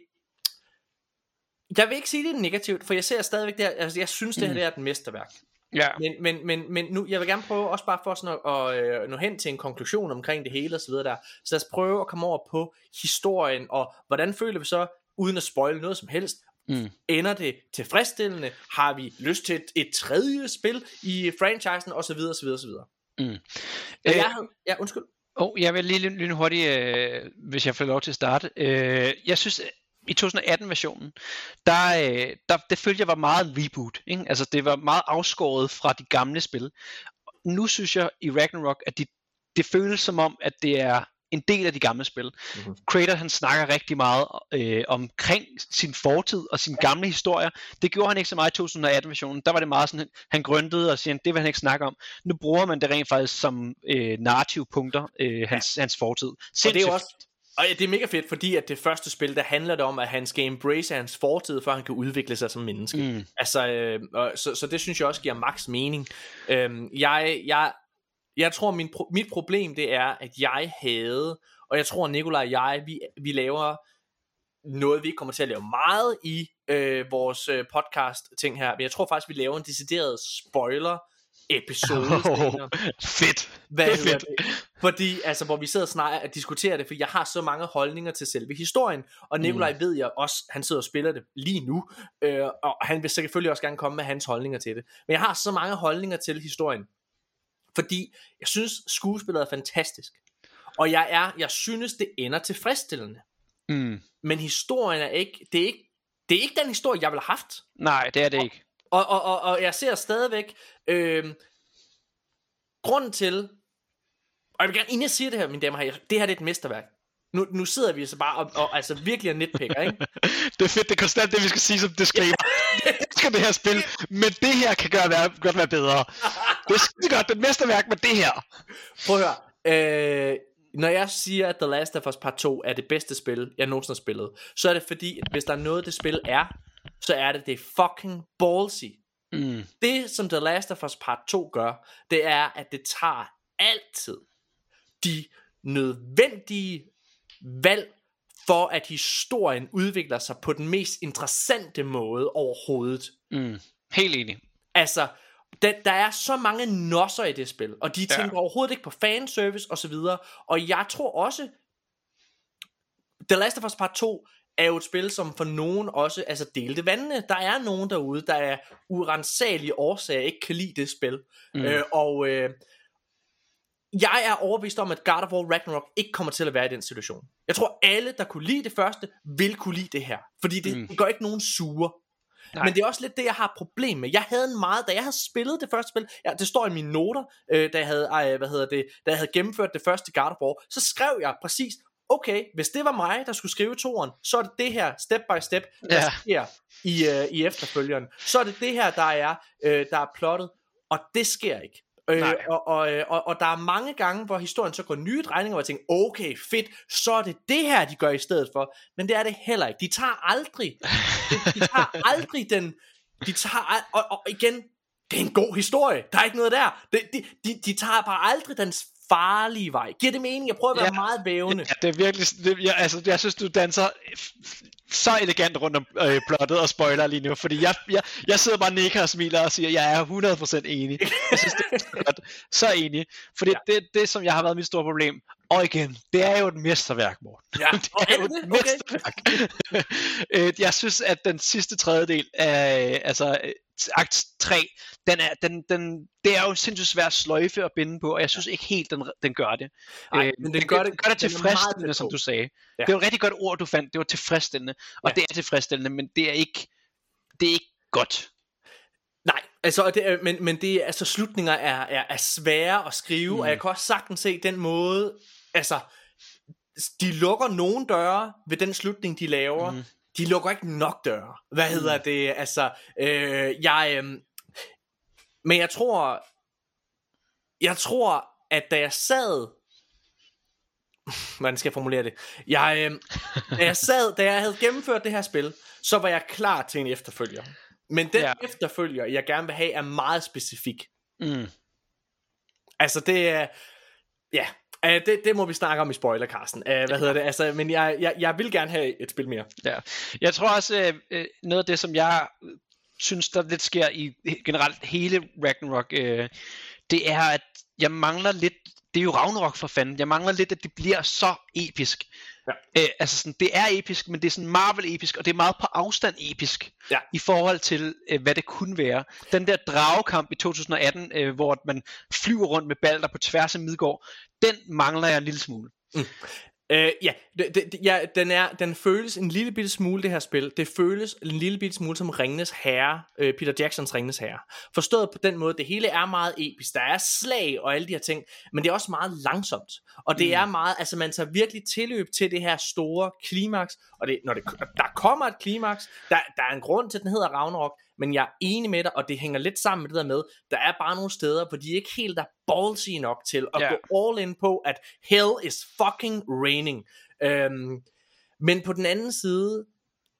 Jeg vil ikke sige, det er negativt, for jeg ser stadigvæk det her, altså jeg synes, det her Mm. det er et mesterværk. Ja. Men, men, men, men nu, jeg vil gerne prøve, også bare for sådan at, at øh, nå hen til en konklusion omkring det hele og så videre der. Så lad os prøve at komme over på historien, og hvordan føler vi så, uden at spoile noget som helst, Mm. ender det tilfredsstillende? Har vi lyst til et, et tredje spil i franchisen, og så videre, og så videre, og så videre. Mm. Men Øh, jeg havde, ja, undskyld. Oh, jeg vil lige lyn- lynhurtigt, øh, hvis jeg får lov til at starte. Øh, jeg synes, i 2018-versionen, der, øh, der, det følte jeg var meget reboot. Ikke? Altså, det var meget afskåret fra de gamle spil. Nu synes jeg i Ragnarok, at de, det føles som om, at det er en del af de gamle spil. Mhm. Mm-hmm. Kratos han snakker rigtig meget øh, omkring sin fortid og sine gamle historier. Det gjorde han ikke så meget i 2018-versionen. Der var det meget sådan, han grøntede og siger, det vil han ikke snakke om. Nu bruger man det rent faktisk som øh, narrative punkter, øh, hans, ja. hans fortid. Og det er jo også, og ja, det er mega fedt, fordi at det første spil, der handler det om, at han skal embrace hans fortid, før han kan udvikle sig som menneske. Mm. Altså, øh, og, så, så det synes jeg også giver max mening. Øhm, jeg, jeg, jeg tror, min pro, mit problem det er, at jeg havde, og jeg tror, Nikolaj og jeg, vi, vi laver noget, vi ikke kommer til at lave meget i øh, vores øh, podcast ting her, men jeg tror faktisk, vi laver en decideret spoiler episode. Oh, fedt. Hvad det er fedt. det? Fordi, altså, hvor vi sidder snakker og diskuterer det, for jeg har så mange holdninger til selve historien, og Nikolaj mm. ved jeg også, han sidder og spiller det lige nu, øh, og han vil selvfølgelig også gerne komme med hans holdninger til det. Men jeg har så mange holdninger til historien, fordi jeg synes, skuespillet er fantastisk. Og jeg er, jeg synes, det ender tilfredsstillende. Mm. Men historien er ikke, det er ikke, det er ikke den historie, jeg ville have haft. Nej, det er det ikke. Og, og, og, og jeg ser stadigvæk øh, grunden til, og jeg vil gerne, inden jeg siger det her, mine damer og herrer, det her det er et mesterværk. Nu, nu sidder vi så bare og, og altså virkelig er nitpicker, ikke? Det er fedt, det er konstant det, vi skal sige som disclaimer. Jeg elsker det her spil, men det her kan gøre, være, godt være bedre. Det er skide godt, det er et mesterværk med det her. Prøv at høre. Øh, når jeg siger, at The Last of Us Part 2 er det bedste spil, jeg nogensinde har spillet, så er det fordi, at hvis der er noget, det spil er, så er det, det fucking ballsy. Mm. Det, som The Last of Us Part 2 gør, det er, at det tager altid de nødvendige valg for, at historien udvikler sig på den mest interessante måde overhovedet. Mm. Helt enig. Altså, der, der er så mange nosser i det spil, og de Ja. tænker overhovedet ikke på fanservice og så videre. Og jeg tror også, The Last of Us Part 2 er jo et spil, som for nogen også altså delte vandene. Der er nogen derude, der er urensagelige årsager ikke kan lide det spil. Mm. Øh, og øh, jeg er overbevist om, at God of War Ragnarok ikke kommer til at være i den situation. Jeg tror, alle, der kunne lide det første, vil kunne lide det her. Fordi det, mm. gør ikke nogen sure. Nej. Men det er også lidt det, jeg har problem med. Jeg havde en meget, da jeg havde spillet det første spil, ja, det står i mine noter, øh, da, jeg havde, øh, hvad hedder det, da jeg havde gennemført det første God of War, så skrev jeg præcis, okay, hvis det var mig, der skulle skrive toren, så er det det her, step by step, der Ja. sker i, øh, i efterfølgeren. Så er det det her, der er, øh, der er plottet, og det sker ikke. Øh, og, og, øh, og, og der er mange gange, hvor historien så går nye drejninger, hvor jeg tænker, okay, fedt, så er det det her, de gør i stedet for. Men det er det heller ikke. De tager aldrig, de, de tager aldrig den, de tager, og, og igen, det er en god historie, der er ikke noget der. De, de, de, de tager bare aldrig den farlige vej. Giver det mening? Jeg prøver at være Ja. meget vævende. Ja, det er virkelig, det, jeg, altså, jeg synes, du danser så elegant rundt om øh, plottet og spoiler lige nu, fordi jeg, jeg, jeg sidder bare og nikker og smiler og siger, jeg er 100% enig. Jeg synes, det er så godt. Så enig. Fordi Ja. det, det, som jeg har været mit store problem, og igen, det er jo et mesterværk, Morten. Ja, det er er jo det et det? Okay. mesterværk. Øh, jeg synes, at den sidste tredjedel af altså, akt 3, den er, den, den, det er jo sindssygt svært sløjfe at binde på, og jeg synes ikke helt, den, den gør det. Nej, Øh, men den gør det- gør det tilfredsstillende, som du sagde. Ja. Det var et rigtig godt ord, du fandt. Det var tilfredsstillende. Og Ja. det er tilfredsstillende, men det er ikke, det er ikke godt. Nej, altså, og det er, men, men det altså, slutninger er, er, er svære at skrive, mm. og jeg kan også sagtens se den måde, altså, de lukker nogle døre ved den slutning, de laver. Mm. De lukker ikke nok døre. Hvad hedder det? Altså, øh, jeg, øh, men jeg tror, jeg tror, at da jeg sad, hvordan skal jeg formulere det? Jeg, øh, da jeg sad, da jeg havde gennemført det her spil, så var jeg klar til en efterfølger. Men den. Ja. efterfølger, jeg gerne vil have, er meget specifik. Mm. Altså det er, ja, øh, det, det må vi snakke om i spoiler, Carsten. Uh, hvad hedder det? Altså, men jeg, jeg, jeg vil gerne have et spil mere. Ja. Jeg tror også, øh, noget af det, som jeg øh, synes, der lidt sker i generelt hele Ragnarok, øh, det er, at jeg mangler lidt, det er jo Ragnarok for fanden, jeg mangler lidt, at det bliver så episk. Ja. Øh, altså sådan, det er episk, men det er sådan Marvel-episk, og det er meget på afstand episk, Ja. i forhold til, øh, hvad det kunne være. Den der dragekamp i 2018, øh, hvor man flyver rundt med balder på tværs af Midgård, den mangler jeg en lille smule. Uh, ja, det, det, ja den, er, den føles en lille bitte smule, det her spil. Det føles en lille bitte smule som Ringnes Herre, uh, Peter Jacksons Ringnes Herre. Forstået på den måde, det hele er meget episk. Der er slag og alle de her ting, men det er også meget langsomt. Og det mm. er meget, altså man tager virkelig tilløb til det her store klimaks, og det, når det, der kommer et klimaks, der, der er en grund til, at den hedder Ragnarok, men jeg er enig med dig, og det hænger lidt sammen med det der med, der er bare nogle steder, hvor de ikke helt er ballsy nok til at Ja. gå all in på, at hell is fucking raining. Øhm, men på den anden side,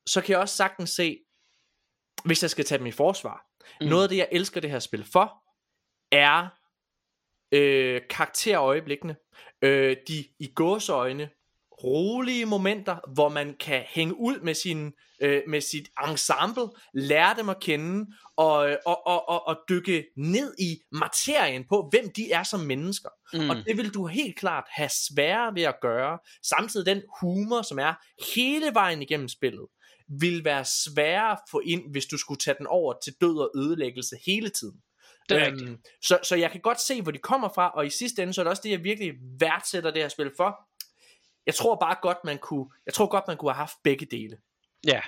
så kan jeg også sagtens se, hvis jeg skal tage dem i forsvar, mm. noget af det, jeg elsker det her spil for, er øh, karakterøjeblikkene, øh, de i gåseøjne rolige momenter, hvor man kan hænge ud med, sin, øh, med sit ensemble, lære dem at kende, og, og, og, og, og dykke ned i materien på, hvem de er som mennesker. Mm. Og det vil du helt klart have sværere ved at gøre. Samtidig den humor, som er hele vejen igennem spillet, vil være sværere at få ind, hvis du skulle tage den over til død og ødelæggelse hele tiden. Det er rigtigt. så, så jeg kan godt se, hvor de kommer fra, og i sidste ende, så er det også det, jeg virkelig værdsætter det her spil for. Jeg tror bare godt, man kunne, jeg tror godt, man kunne have haft begge dele. Ja.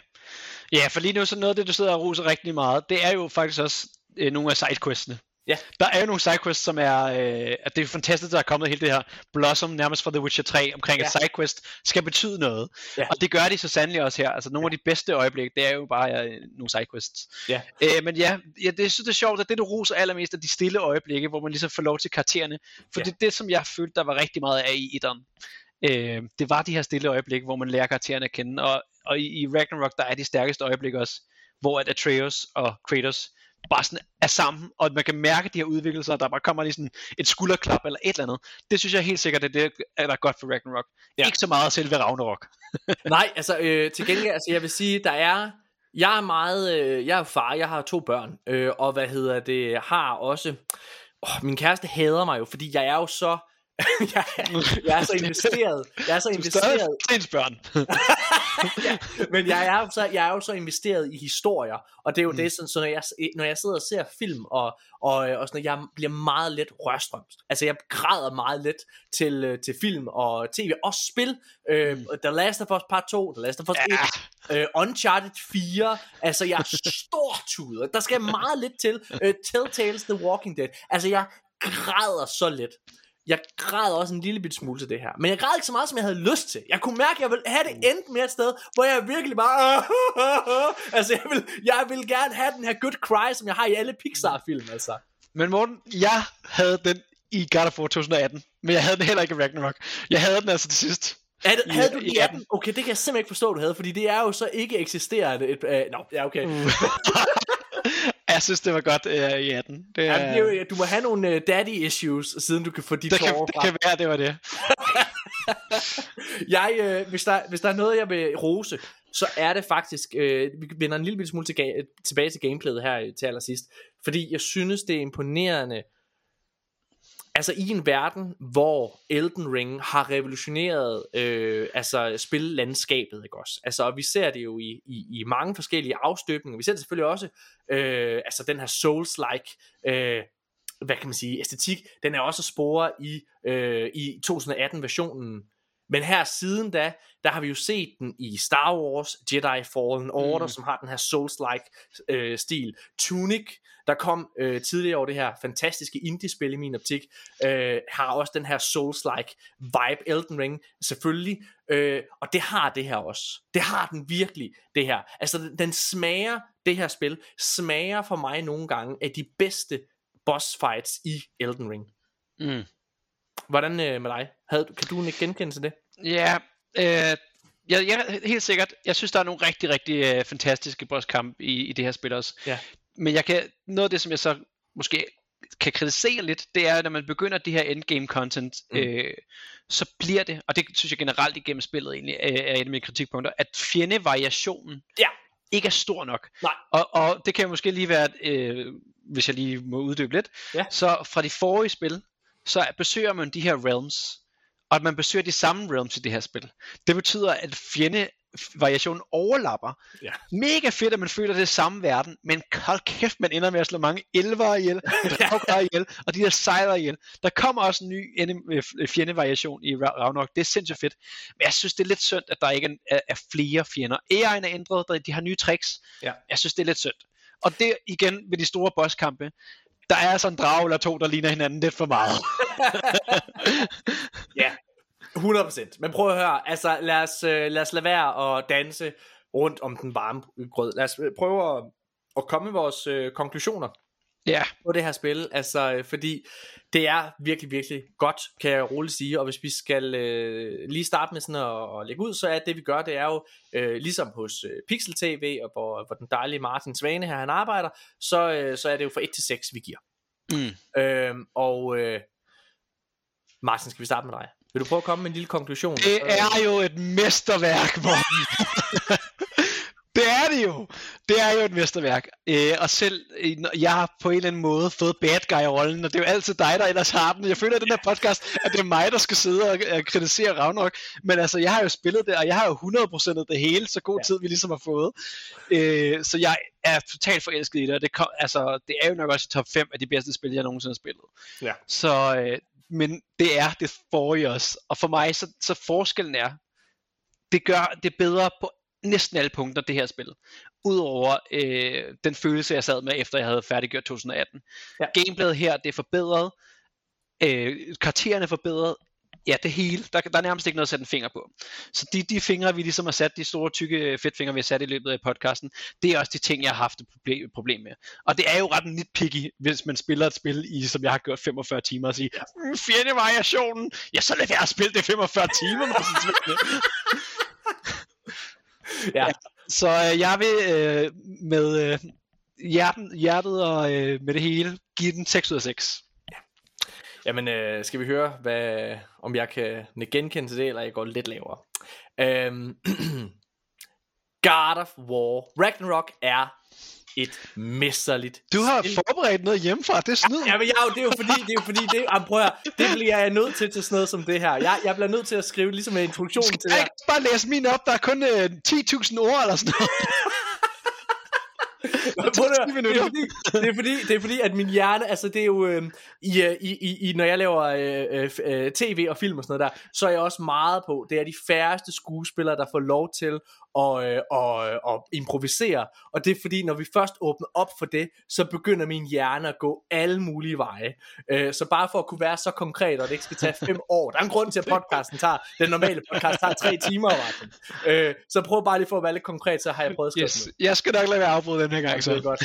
Ja, for lige nu så noget af det, du sidder og roser rigtig meget, det er jo faktisk også øh, nogle af sidequestene. Ja. Der er jo nogle sidequests, som er, øh, at det er fantastisk, der er kommet hele det her Blossom nærmest fra The Witcher 3, omkring Ja. at sidequest skal betyde noget. Ja. Og det gør de så sandelig også her. Altså nogle af de bedste øjeblikke, det er jo bare øh, nogle sidequests. Ja. Øh, men ja, ja, det synes det er sjovt, at det du roser allermest er de stille øjeblikke, hvor man ligesom får lov til karaktererne. For Ja. det er det, som jeg følte, der var rigtig meget af i etteren. Øh, det var de her stille øjeblikke, hvor man lærer karaktererne at kende, og, og i, i Ragnarok, der er de stærkeste øjeblikke også, hvor at Atreus og Kratos bare sådan er sammen, og man kan mærke de her udvikkelser, der bare kommer lige sådan et skulderklap eller et eller andet. Det synes jeg helt sikkert, at det er der er godt for Ragnarok. Ja. Ikke så meget selve Ragnarok. Nej, altså øh, til gengæld, altså jeg vil sige, der er, jeg er meget, øh, jeg er far, jeg har to børn, øh, og hvad hedder det, har også, åh, min kæreste hader mig jo, fordi jeg er jo så, jeg, jeg er så investeret, jeg er så Du er investeret, ens børn. ja, men jeg er, så, jeg er jo så investeret i historier, og det er jo mm. det, sådan, så når jeg, når jeg sidder og ser film, og, og, øh, og sådan, jeg bliver meget let rørstrømst. Altså jeg græder meget let til, øh, til film og tv, og spil. Øh, The Last of Us Part 2, The Last of Us 1, Ja. øh, Uncharted 4, altså jeg er stortudet. Der skal meget lidt til. Øh, Telltales The Walking Dead. Altså jeg græder så let. Jeg græd også en lille bitte smule til det her. Men jeg græd ikke så meget, som jeg havde lyst til. Jeg kunne mærke, at jeg ville have det endt med et sted, hvor jeg virkelig bare... altså, jeg vil, jeg vil gerne have den her good cry, som jeg har i alle Pixar-film, altså. Men Morten, jeg havde den i God of War 2018, men jeg havde den heller ikke i Ragnarok. Jeg havde den altså til sidst. Det, I- havde du i i 18? Okay, det kan jeg simpelthen ikke forstå, du havde, fordi det er jo så ikke eksisterende. Et, øh, no, ja, okay. ja, jeg synes, det var godt uh, i 18. Det, er, det er jo, du må have nogle uh, daddy issues, siden du kan få de det, kan, tårer det frem. kan være, det var det. Jeg, øh, hvis, der, hvis der er noget, jeg vil rose, så er det faktisk, øh, vi vender en lille smule til, tilbage til gameplayet her øh, til allersidst, fordi jeg synes, det er imponerende, altså i en verden, hvor Elden Ring har revolutioneret øh, altså spillandskabet, ikke også? Altså, og vi ser det jo i, i, i mange forskellige afstøbninger. Vi ser det selvfølgelig også, øh, altså den her Souls-like, øh, hvad kan man sige, æstetik, den er også spore i, øh, i 2018-versionen. Men her siden da, der har vi jo set den i Star Wars, Jedi Fallen Order, mm. som har den her Souls-like øh, stil. Tunic, der kom øh, tidligere over det her fantastiske indie-spil i min optik, øh, har også den her Souls-like vibe, Elden Ring selvfølgelig, øh, og det har det her også. Det har den virkelig, det her. Altså, den, den smager, det her spil, smager for mig nogle gange af de bedste boss fights i Elden Ring. Mm. Hvordan øh, med dig? Havde, du- kan du ikke genkende til det? Ja, øh, jeg, jeg, helt sikkert. Jeg synes, der er nogle rigtig, rigtig øh, fantastiske bosskampe i, i det her spil også. Ja. Men jeg kan, noget af det, som jeg så måske kan kritisere lidt, det er, når man begynder det her endgame content, mm. øh, så bliver det, og det synes jeg generelt igennem spillet egentlig, øh, er et af mine kritikpunkter, at fjendevariationen Ja. ikke er stor nok. Nej. Og, og det kan måske lige være, øh, hvis jeg lige må uddybe lidt, Ja. så fra de forrige spil, så besøger man de her realms, og at man besøger de samme realms i det her spil. Det betyder, at fjendevariationen overlapper. Ja. Mega fedt, at man føler det samme verden, men hold kæft, man ender med at slå mange elver ihjel, drager ihjel, og de der sejler ihjel. Der kommer også en ny ende- øh, fjendevariation i Ra- Ragnarok. Det er sindssygt fedt. Men jeg synes, det er lidt synd, at der ikke er, er flere fjender. AI'en er ændret, de har nye tricks. Ja. Jeg synes, det er lidt synd. Og det igen ved de store bosskampe, der er sådan en drag eller to, der ligner hinanden lidt for meget. Ja, 100%. Men prøv at høre, altså lad os, øh, lad os lade være at danse rundt om den varme grød. Lad os øh, prøve at, at komme med vores øh, konklusioner ja, på det her spil, altså øh, fordi det er virkelig, virkelig godt, kan jeg roligt sige, og hvis vi skal øh, lige starte med sådan at, at lægge ud, så er det vi gør, det er jo øh, ligesom hos øh, Pixel TV, og hvor, hvor den dejlige Martin Svane her, han arbejder, så, øh, så er det jo fra 1 til 6, vi giver. Mm. Øhm, og øh, Martin, skal vi starte med dig? Vil du prøve at komme med en lille konklusion? det er jo et mesterværk, Morten. det er det jo. Det er jo et mesterværk. Øh, og selv, øh, jeg har på en eller anden måde fået bad guy-rollen, og det er jo altid dig, der ellers har den. Jeg føler, at den her podcast, at det er mig, der skal sidde og, og kritisere Ragnarok. Men altså, jeg har jo spillet det, og jeg har jo 100% det hele, så god Ja. tid vi ligesom har fået. Øh, så jeg er totalt forelsket i det, og det, kom, altså, det er jo nok også i top 5 af de bedste spil, jeg nogensinde har spillet. Ja. Så, øh, men det er det forrige også. Og for mig, så, så forskellen er, det gør det bedre på næsten alle punkter, det her spil. Udover øh, den følelse, jeg sad med, efter jeg havde færdiggjort 2018. Ja. Gameplayet her, det er forbedret. Øh, karaktererne er forbedret. Ja, det hele. Der, der er nærmest ikke noget at sætte en finger på. Så de, de fingre, vi ligesom har sat, de store tykke fedtfingre, vi har sat i løbet af podcasten, det er også de ting, jeg har haft et problem, problem med. Og det er jo ret nitpicky, hvis man spiller et spil i, som jeg har gjort 45 timer, og sige, mm, fjendevariationen, ja, så lad være at spille det 45 timer, Martin Svane." Ja. Så øh, jeg vil øh, med øh, hjerten, hjertet og øh, med det hele give den 6 ud af 6. Jamen, øh, skal vi høre, hvad, om jeg kan genkende til det, eller jeg går lidt lavere. Øhm, God of War. Ragnarok er et mesterligt Du har spil. forberedt noget hjemmefra, det er snyd. Ja, men jeg, er det er jo fordi, det er jo fordi, det, jamen, prøv at, det bliver jeg nødt til til sådan noget som det her. Jeg, jeg bliver nødt til at skrive ligesom en introduktion til jeg det her. ikke bare læse min op? Der er kun øh, 10.000 ord eller sådan noget. Høre, 10 det, er fordi, det, er fordi, det er fordi, at min hjerne, altså det er jo, øh, i, øh, i, i, i, når jeg laver øh, øh, øh, tv og film og sådan noget der, så er jeg også meget på, det er de færreste skuespillere, der får lov til at, øh, at, at improvisere, og det er fordi, når vi først åbner op for det, så begynder min hjerne at gå alle mulige veje. Øh, så bare for at kunne være så konkret, og det ikke skal tage fem år, der er en grund til, at podcasten tager, den normale podcast tager tre timer, Martin. Øh, så prøv bare lige for at være lidt konkret, så har jeg prøvet at skrive Yes. Jeg skal nok lade være afbrudt den her gang. det er Så. godt.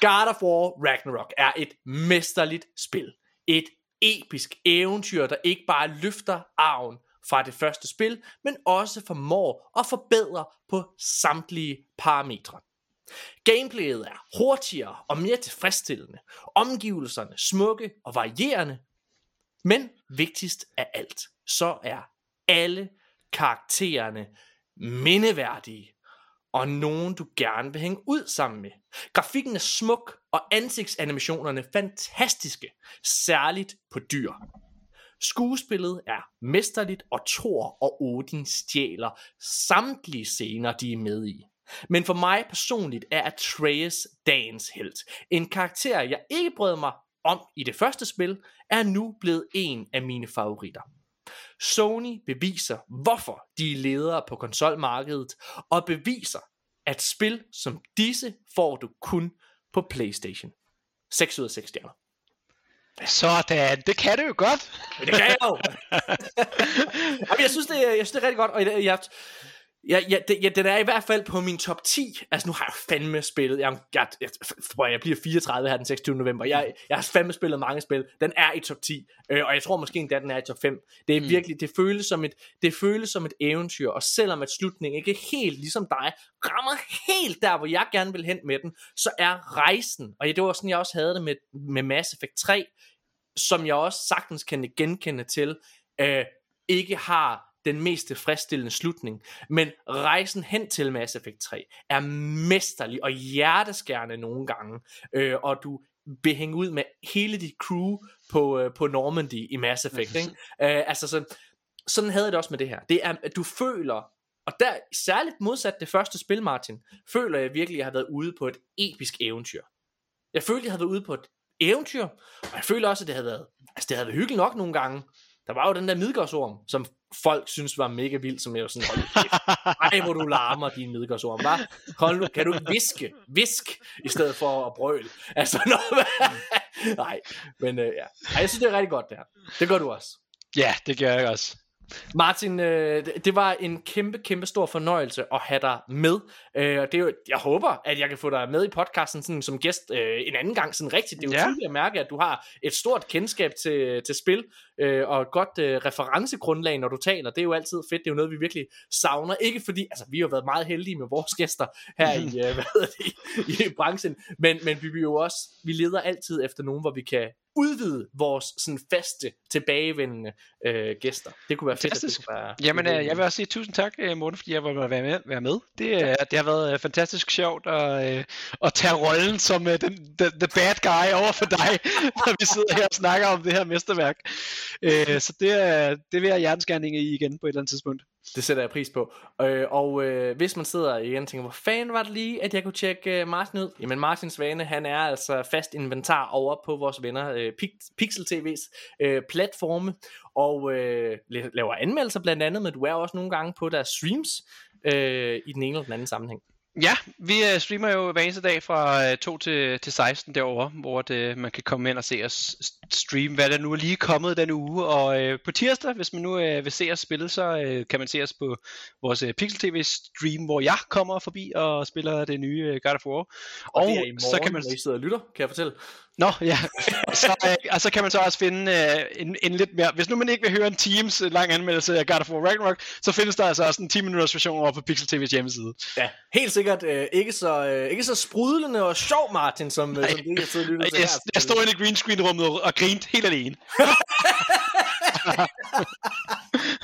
God of War Ragnarok er et mesterligt spil. Et episk eventyr, der ikke bare løfter arven fra det første spil, men også formår at forbedre på samtlige parametre. Gameplayet er hurtigere og mere tilfredsstillende, omgivelserne smukke og varierende, men vigtigst af alt, så er alle karaktererne mindeværdige og nogen du gerne vil hænge ud sammen med. Grafikken er smuk, og ansigtsanimationerne fantastiske, særligt på dyr. Skuespillet er mesterligt, og Thor og Odin stjæler samtlige scener, de er med i. Men for mig personligt er Atreus dagens held. En karakter, jeg ikke brød mig om i det første spil, er nu blevet en af mine favoritter. Sony beviser, hvorfor de er ledere på konsolmarkedet, og beviser, at spil som disse får du kun på PlayStation. 6 ud af 6 stjerner. Sådan, det kan du jo godt. Det kan jeg jo. Jamen, jeg, synes, det, jeg synes, det er rigtig godt, og jeg, jeg, Ja, ja, det, ja, den er i hvert fald på min top 10. Altså, nu har jeg fandme spillet. Jeg, jeg, jeg, jeg, jeg bliver 34 her den 26. november. Jeg, jeg har fandme spillet mange spil. Den er i top 10. Øh, og jeg tror måske endda, den er i top 5. Det er mm. virkelig, det føles, som et, det føles som et eventyr. Og selvom at slutningen ikke helt ligesom dig, rammer helt der, hvor jeg gerne vil hen med den, så er rejsen, og ja, det var sådan, jeg også havde det med, med Mass Effect 3, som jeg også sagtens kan genkende til, øh, ikke har den mest tilfredsstillende slutning. Men rejsen hen til Mass Effect 3 er mesterlig og hjerteskærende nogle gange. Øh, og du vil hænge ud med hele dit crew på, øh, på Normandy i Mass Effect. Ikke? øh, altså sådan, sådan havde jeg det også med det her. Det er, at du føler, og der særligt modsat det første spil, Martin, føler jeg virkelig, at jeg har været ude på et episk eventyr. Jeg følte, at jeg havde været ude på et eventyr, og jeg føler også, at det havde været, altså det havde været hyggeligt nok nogle gange. Der var jo den der midgårdsorm, som folk synes var mega vild, som jeg var sådan, ej hvor du larmer din midgårdsorm, hva? Hold nu, kan du ikke viske, visk, i stedet for at brøle. Altså, noget, nej, men øh, ja. Ej, jeg synes, det er rigtig godt det her. Det gør du også. Ja, det gør jeg også. Martin, øh, det- var en kæmpe, kæmpe stor fornøjelse at have dig med. Øh, og det er jo, jeg håber, at jeg kan få dig med i podcasten sådan, som gæst øh, en anden gang sådan rigtigt. Det er jo Ja. tydeligt at mærke, at du har et stort kendskab til, til spil øh, og et godt øh, referencegrundlag, når du taler. Det er jo altid fedt. Det er jo noget, vi virkelig savner. Ikke fordi, altså vi har jo været meget heldige med vores gæster her i, øh, hvad det, i, i branchen, men, men vi vil jo også, vi leder altid efter nogen, hvor vi kan udvide vores sådan faste, tilbagevendende øh, gæster. Det kunne være fedt, at det Fantastisk. kunne være... Jamen, øh, jeg vil også sige tusind tak, øh, Morten, fordi jeg var være med. Være med. Det, øh, det har været øh, fantastisk sjovt at, øh, at tage rollen som øh, den, the, the bad guy over for dig, når vi sidder her og snakker om det her mesterværk. Øh, så det, er- det vil jeg hjertens gerne i igen på et eller andet tidspunkt. Det sætter jeg pris på. Øh, og øh, hvis man sidder igen og tænker, hvor fanden var det lige, at jeg kunne tjekke øh, Martin ud? Jamen Martin Svane, han er altså fast inventar over på vores venner øh, Pixel TV's øh, platforme, og øh, laver anmeldelser blandt andet, men du er også nogle gange på deres streams øh, i den ene eller den anden sammenhæng. Ja, vi øh, streamer jo hver eneste dag fra øh, 2 til, til 16 derovre, hvor det, man kan komme ind og se os streame, hvad der nu er lige kommet den uge. Og øh, på tirsdag, hvis man nu øh, vil se os spille, så øh, kan man se os på vores øh, Pixel TV stream, hvor jeg kommer forbi og spiller det nye øh, God of War. Og, og det er i morgen, så kan man når I sidder og lytter, kan jeg fortælle. Nå, ja. Så, øh, og så kan man så også finde øh, en, en lidt mere... Hvis nu man ikke vil høre en Teams lang anmeldelse af God of War Ragnarok, så findes der altså også en 10 minutters version over på Pixel TV's hjemmeside. Ja, helt sikkert øh, ikke, så, øh, ikke så sprudlende og sjov, Martin, som, øh, som det, jeg sidder og lytter til Jeg, her. jeg stod inde i green screen rummet og, og grinte helt alene.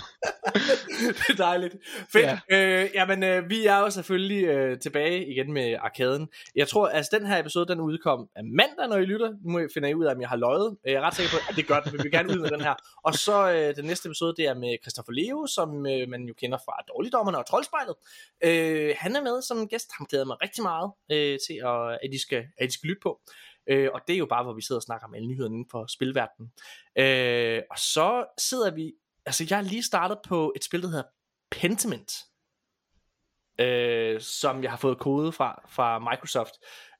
det er dejligt. Fedt. Ja. Øh, jamen, øh, vi er jo selvfølgelig øh, tilbage igen med arkaden. Jeg tror, altså den her episode, den udkom af mandag, når I lytter. Nu må I finde ud af, om jeg har løjet. Jeg er ret sikker på, at det gør den. Vi vil gerne ud med den her. Og så øh, den næste episode, det er med Christopher Leo, som øh, man jo kender fra Dårligdommerne og Troldspejlet. Øh, han er med som gæst. Han glæder mig rigtig meget øh, til, at, at, de skal, at de skal lytte på. Øh, og det er jo bare, hvor vi sidder og snakker om alle nyhederne inden for spilverdenen. Øh, og så sidder vi altså jeg er lige startet på et spil, der hedder Pentiment, øh, som jeg har fået kode fra, fra Microsoft.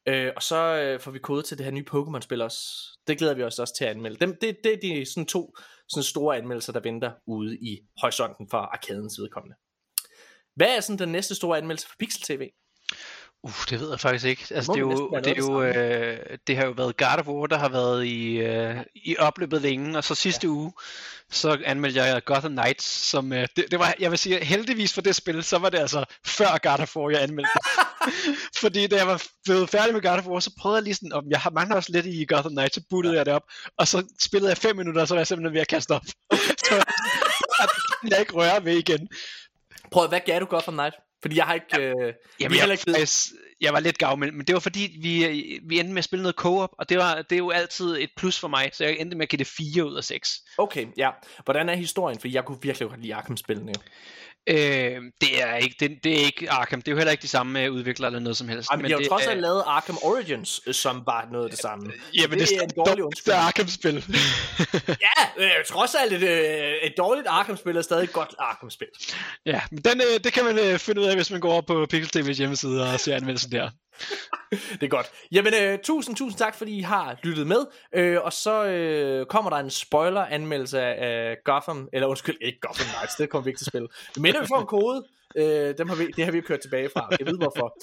Øh, og så øh, får vi kode til det her nye Pokémon-spil også. Det glæder vi os også til at anmelde. Dem, det, det er de sådan to sådan store anmeldelser, der venter ude i horisonten for arkadens vedkommende. Hvad er sådan den næste store anmeldelse for Pixel TV? Uh, det ved jeg faktisk ikke. Altså, det, er jo, det, er jo, øh, det har jo været God of War, der har været i, øh, i opløbet længe, og så sidste ja. uge, så anmeldte jeg Gotham Knights, som, øh, det, det var, jeg vil sige, heldigvis for det spil, så var det altså før God of War, jeg anmeldte. Fordi da jeg var blevet færdig med God of War, så prøvede jeg lige sådan, om jeg har mangler også lidt i Gotham Knights, så buttede jeg det op, og så spillede jeg fem minutter, og så var jeg simpelthen ved at kaste op. så jeg ikke røre ved igen. Prøv, hvad gav du godt for Night? Fordi jeg har ikke... Øh, Jamen, jeg, ikke faktisk, jeg var lidt gav, men, men det var fordi, vi, vi endte med at spille noget co-op, og det, var, det er jo altid et plus for mig, så jeg endte med at give det 4 ud af 6. Okay, ja. Hvordan er historien? For jeg kunne virkelig godt lide Arkham-spillene. Øh, det, er ikke, det, det er ikke Arkham, det er jo heller ikke de samme øh, udviklere eller noget som helst. Ej, men, men de har jo trods er- alt lavet Arkham Origins, øh, som var noget af det samme. Jamen, det, det, er en dårlig det er Arkham-spil. Ja, øh, trods alt et, øh, et dårligt Arkham-spil er stadig et godt Arkham-spil. ja, men den, øh, det kan man øh, finde ud af, hvis man går over på Pixel TV's hjemmeside og ser anmeldelsen der. Det er godt. Jamen, øh, tusind, tusind tak, fordi I har lyttet med. Øh, og så øh, kommer der en spoiler-anmeldelse af Gotham, eller undskyld, ikke Gotham Knights, det kommer vi ikke til at spille. Men vi får en kode, øh, dem har vi, det har vi jo kørt tilbage fra. Jeg ved hvorfor.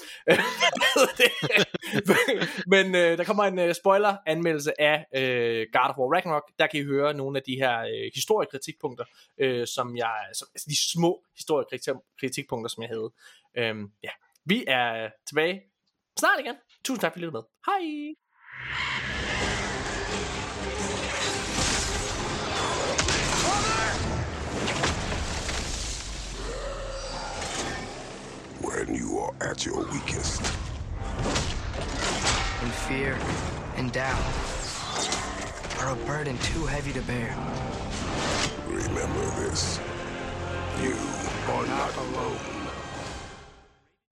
Men øh, der kommer en øh, spoiler-anmeldelse af øh, God of War Ragnarok. Der kan I høre nogle af de her øh, historiekritikpunkter, øh, som jeg, som, altså de små historiekritikpunkter, som jeg havde. Øhm, ja, vi er tilbage snart igen. Tusind tak for I lyttede med. Hej! When you are at your weakest, and fear and doubt are a burden too heavy to bear. remember this. You are not alone.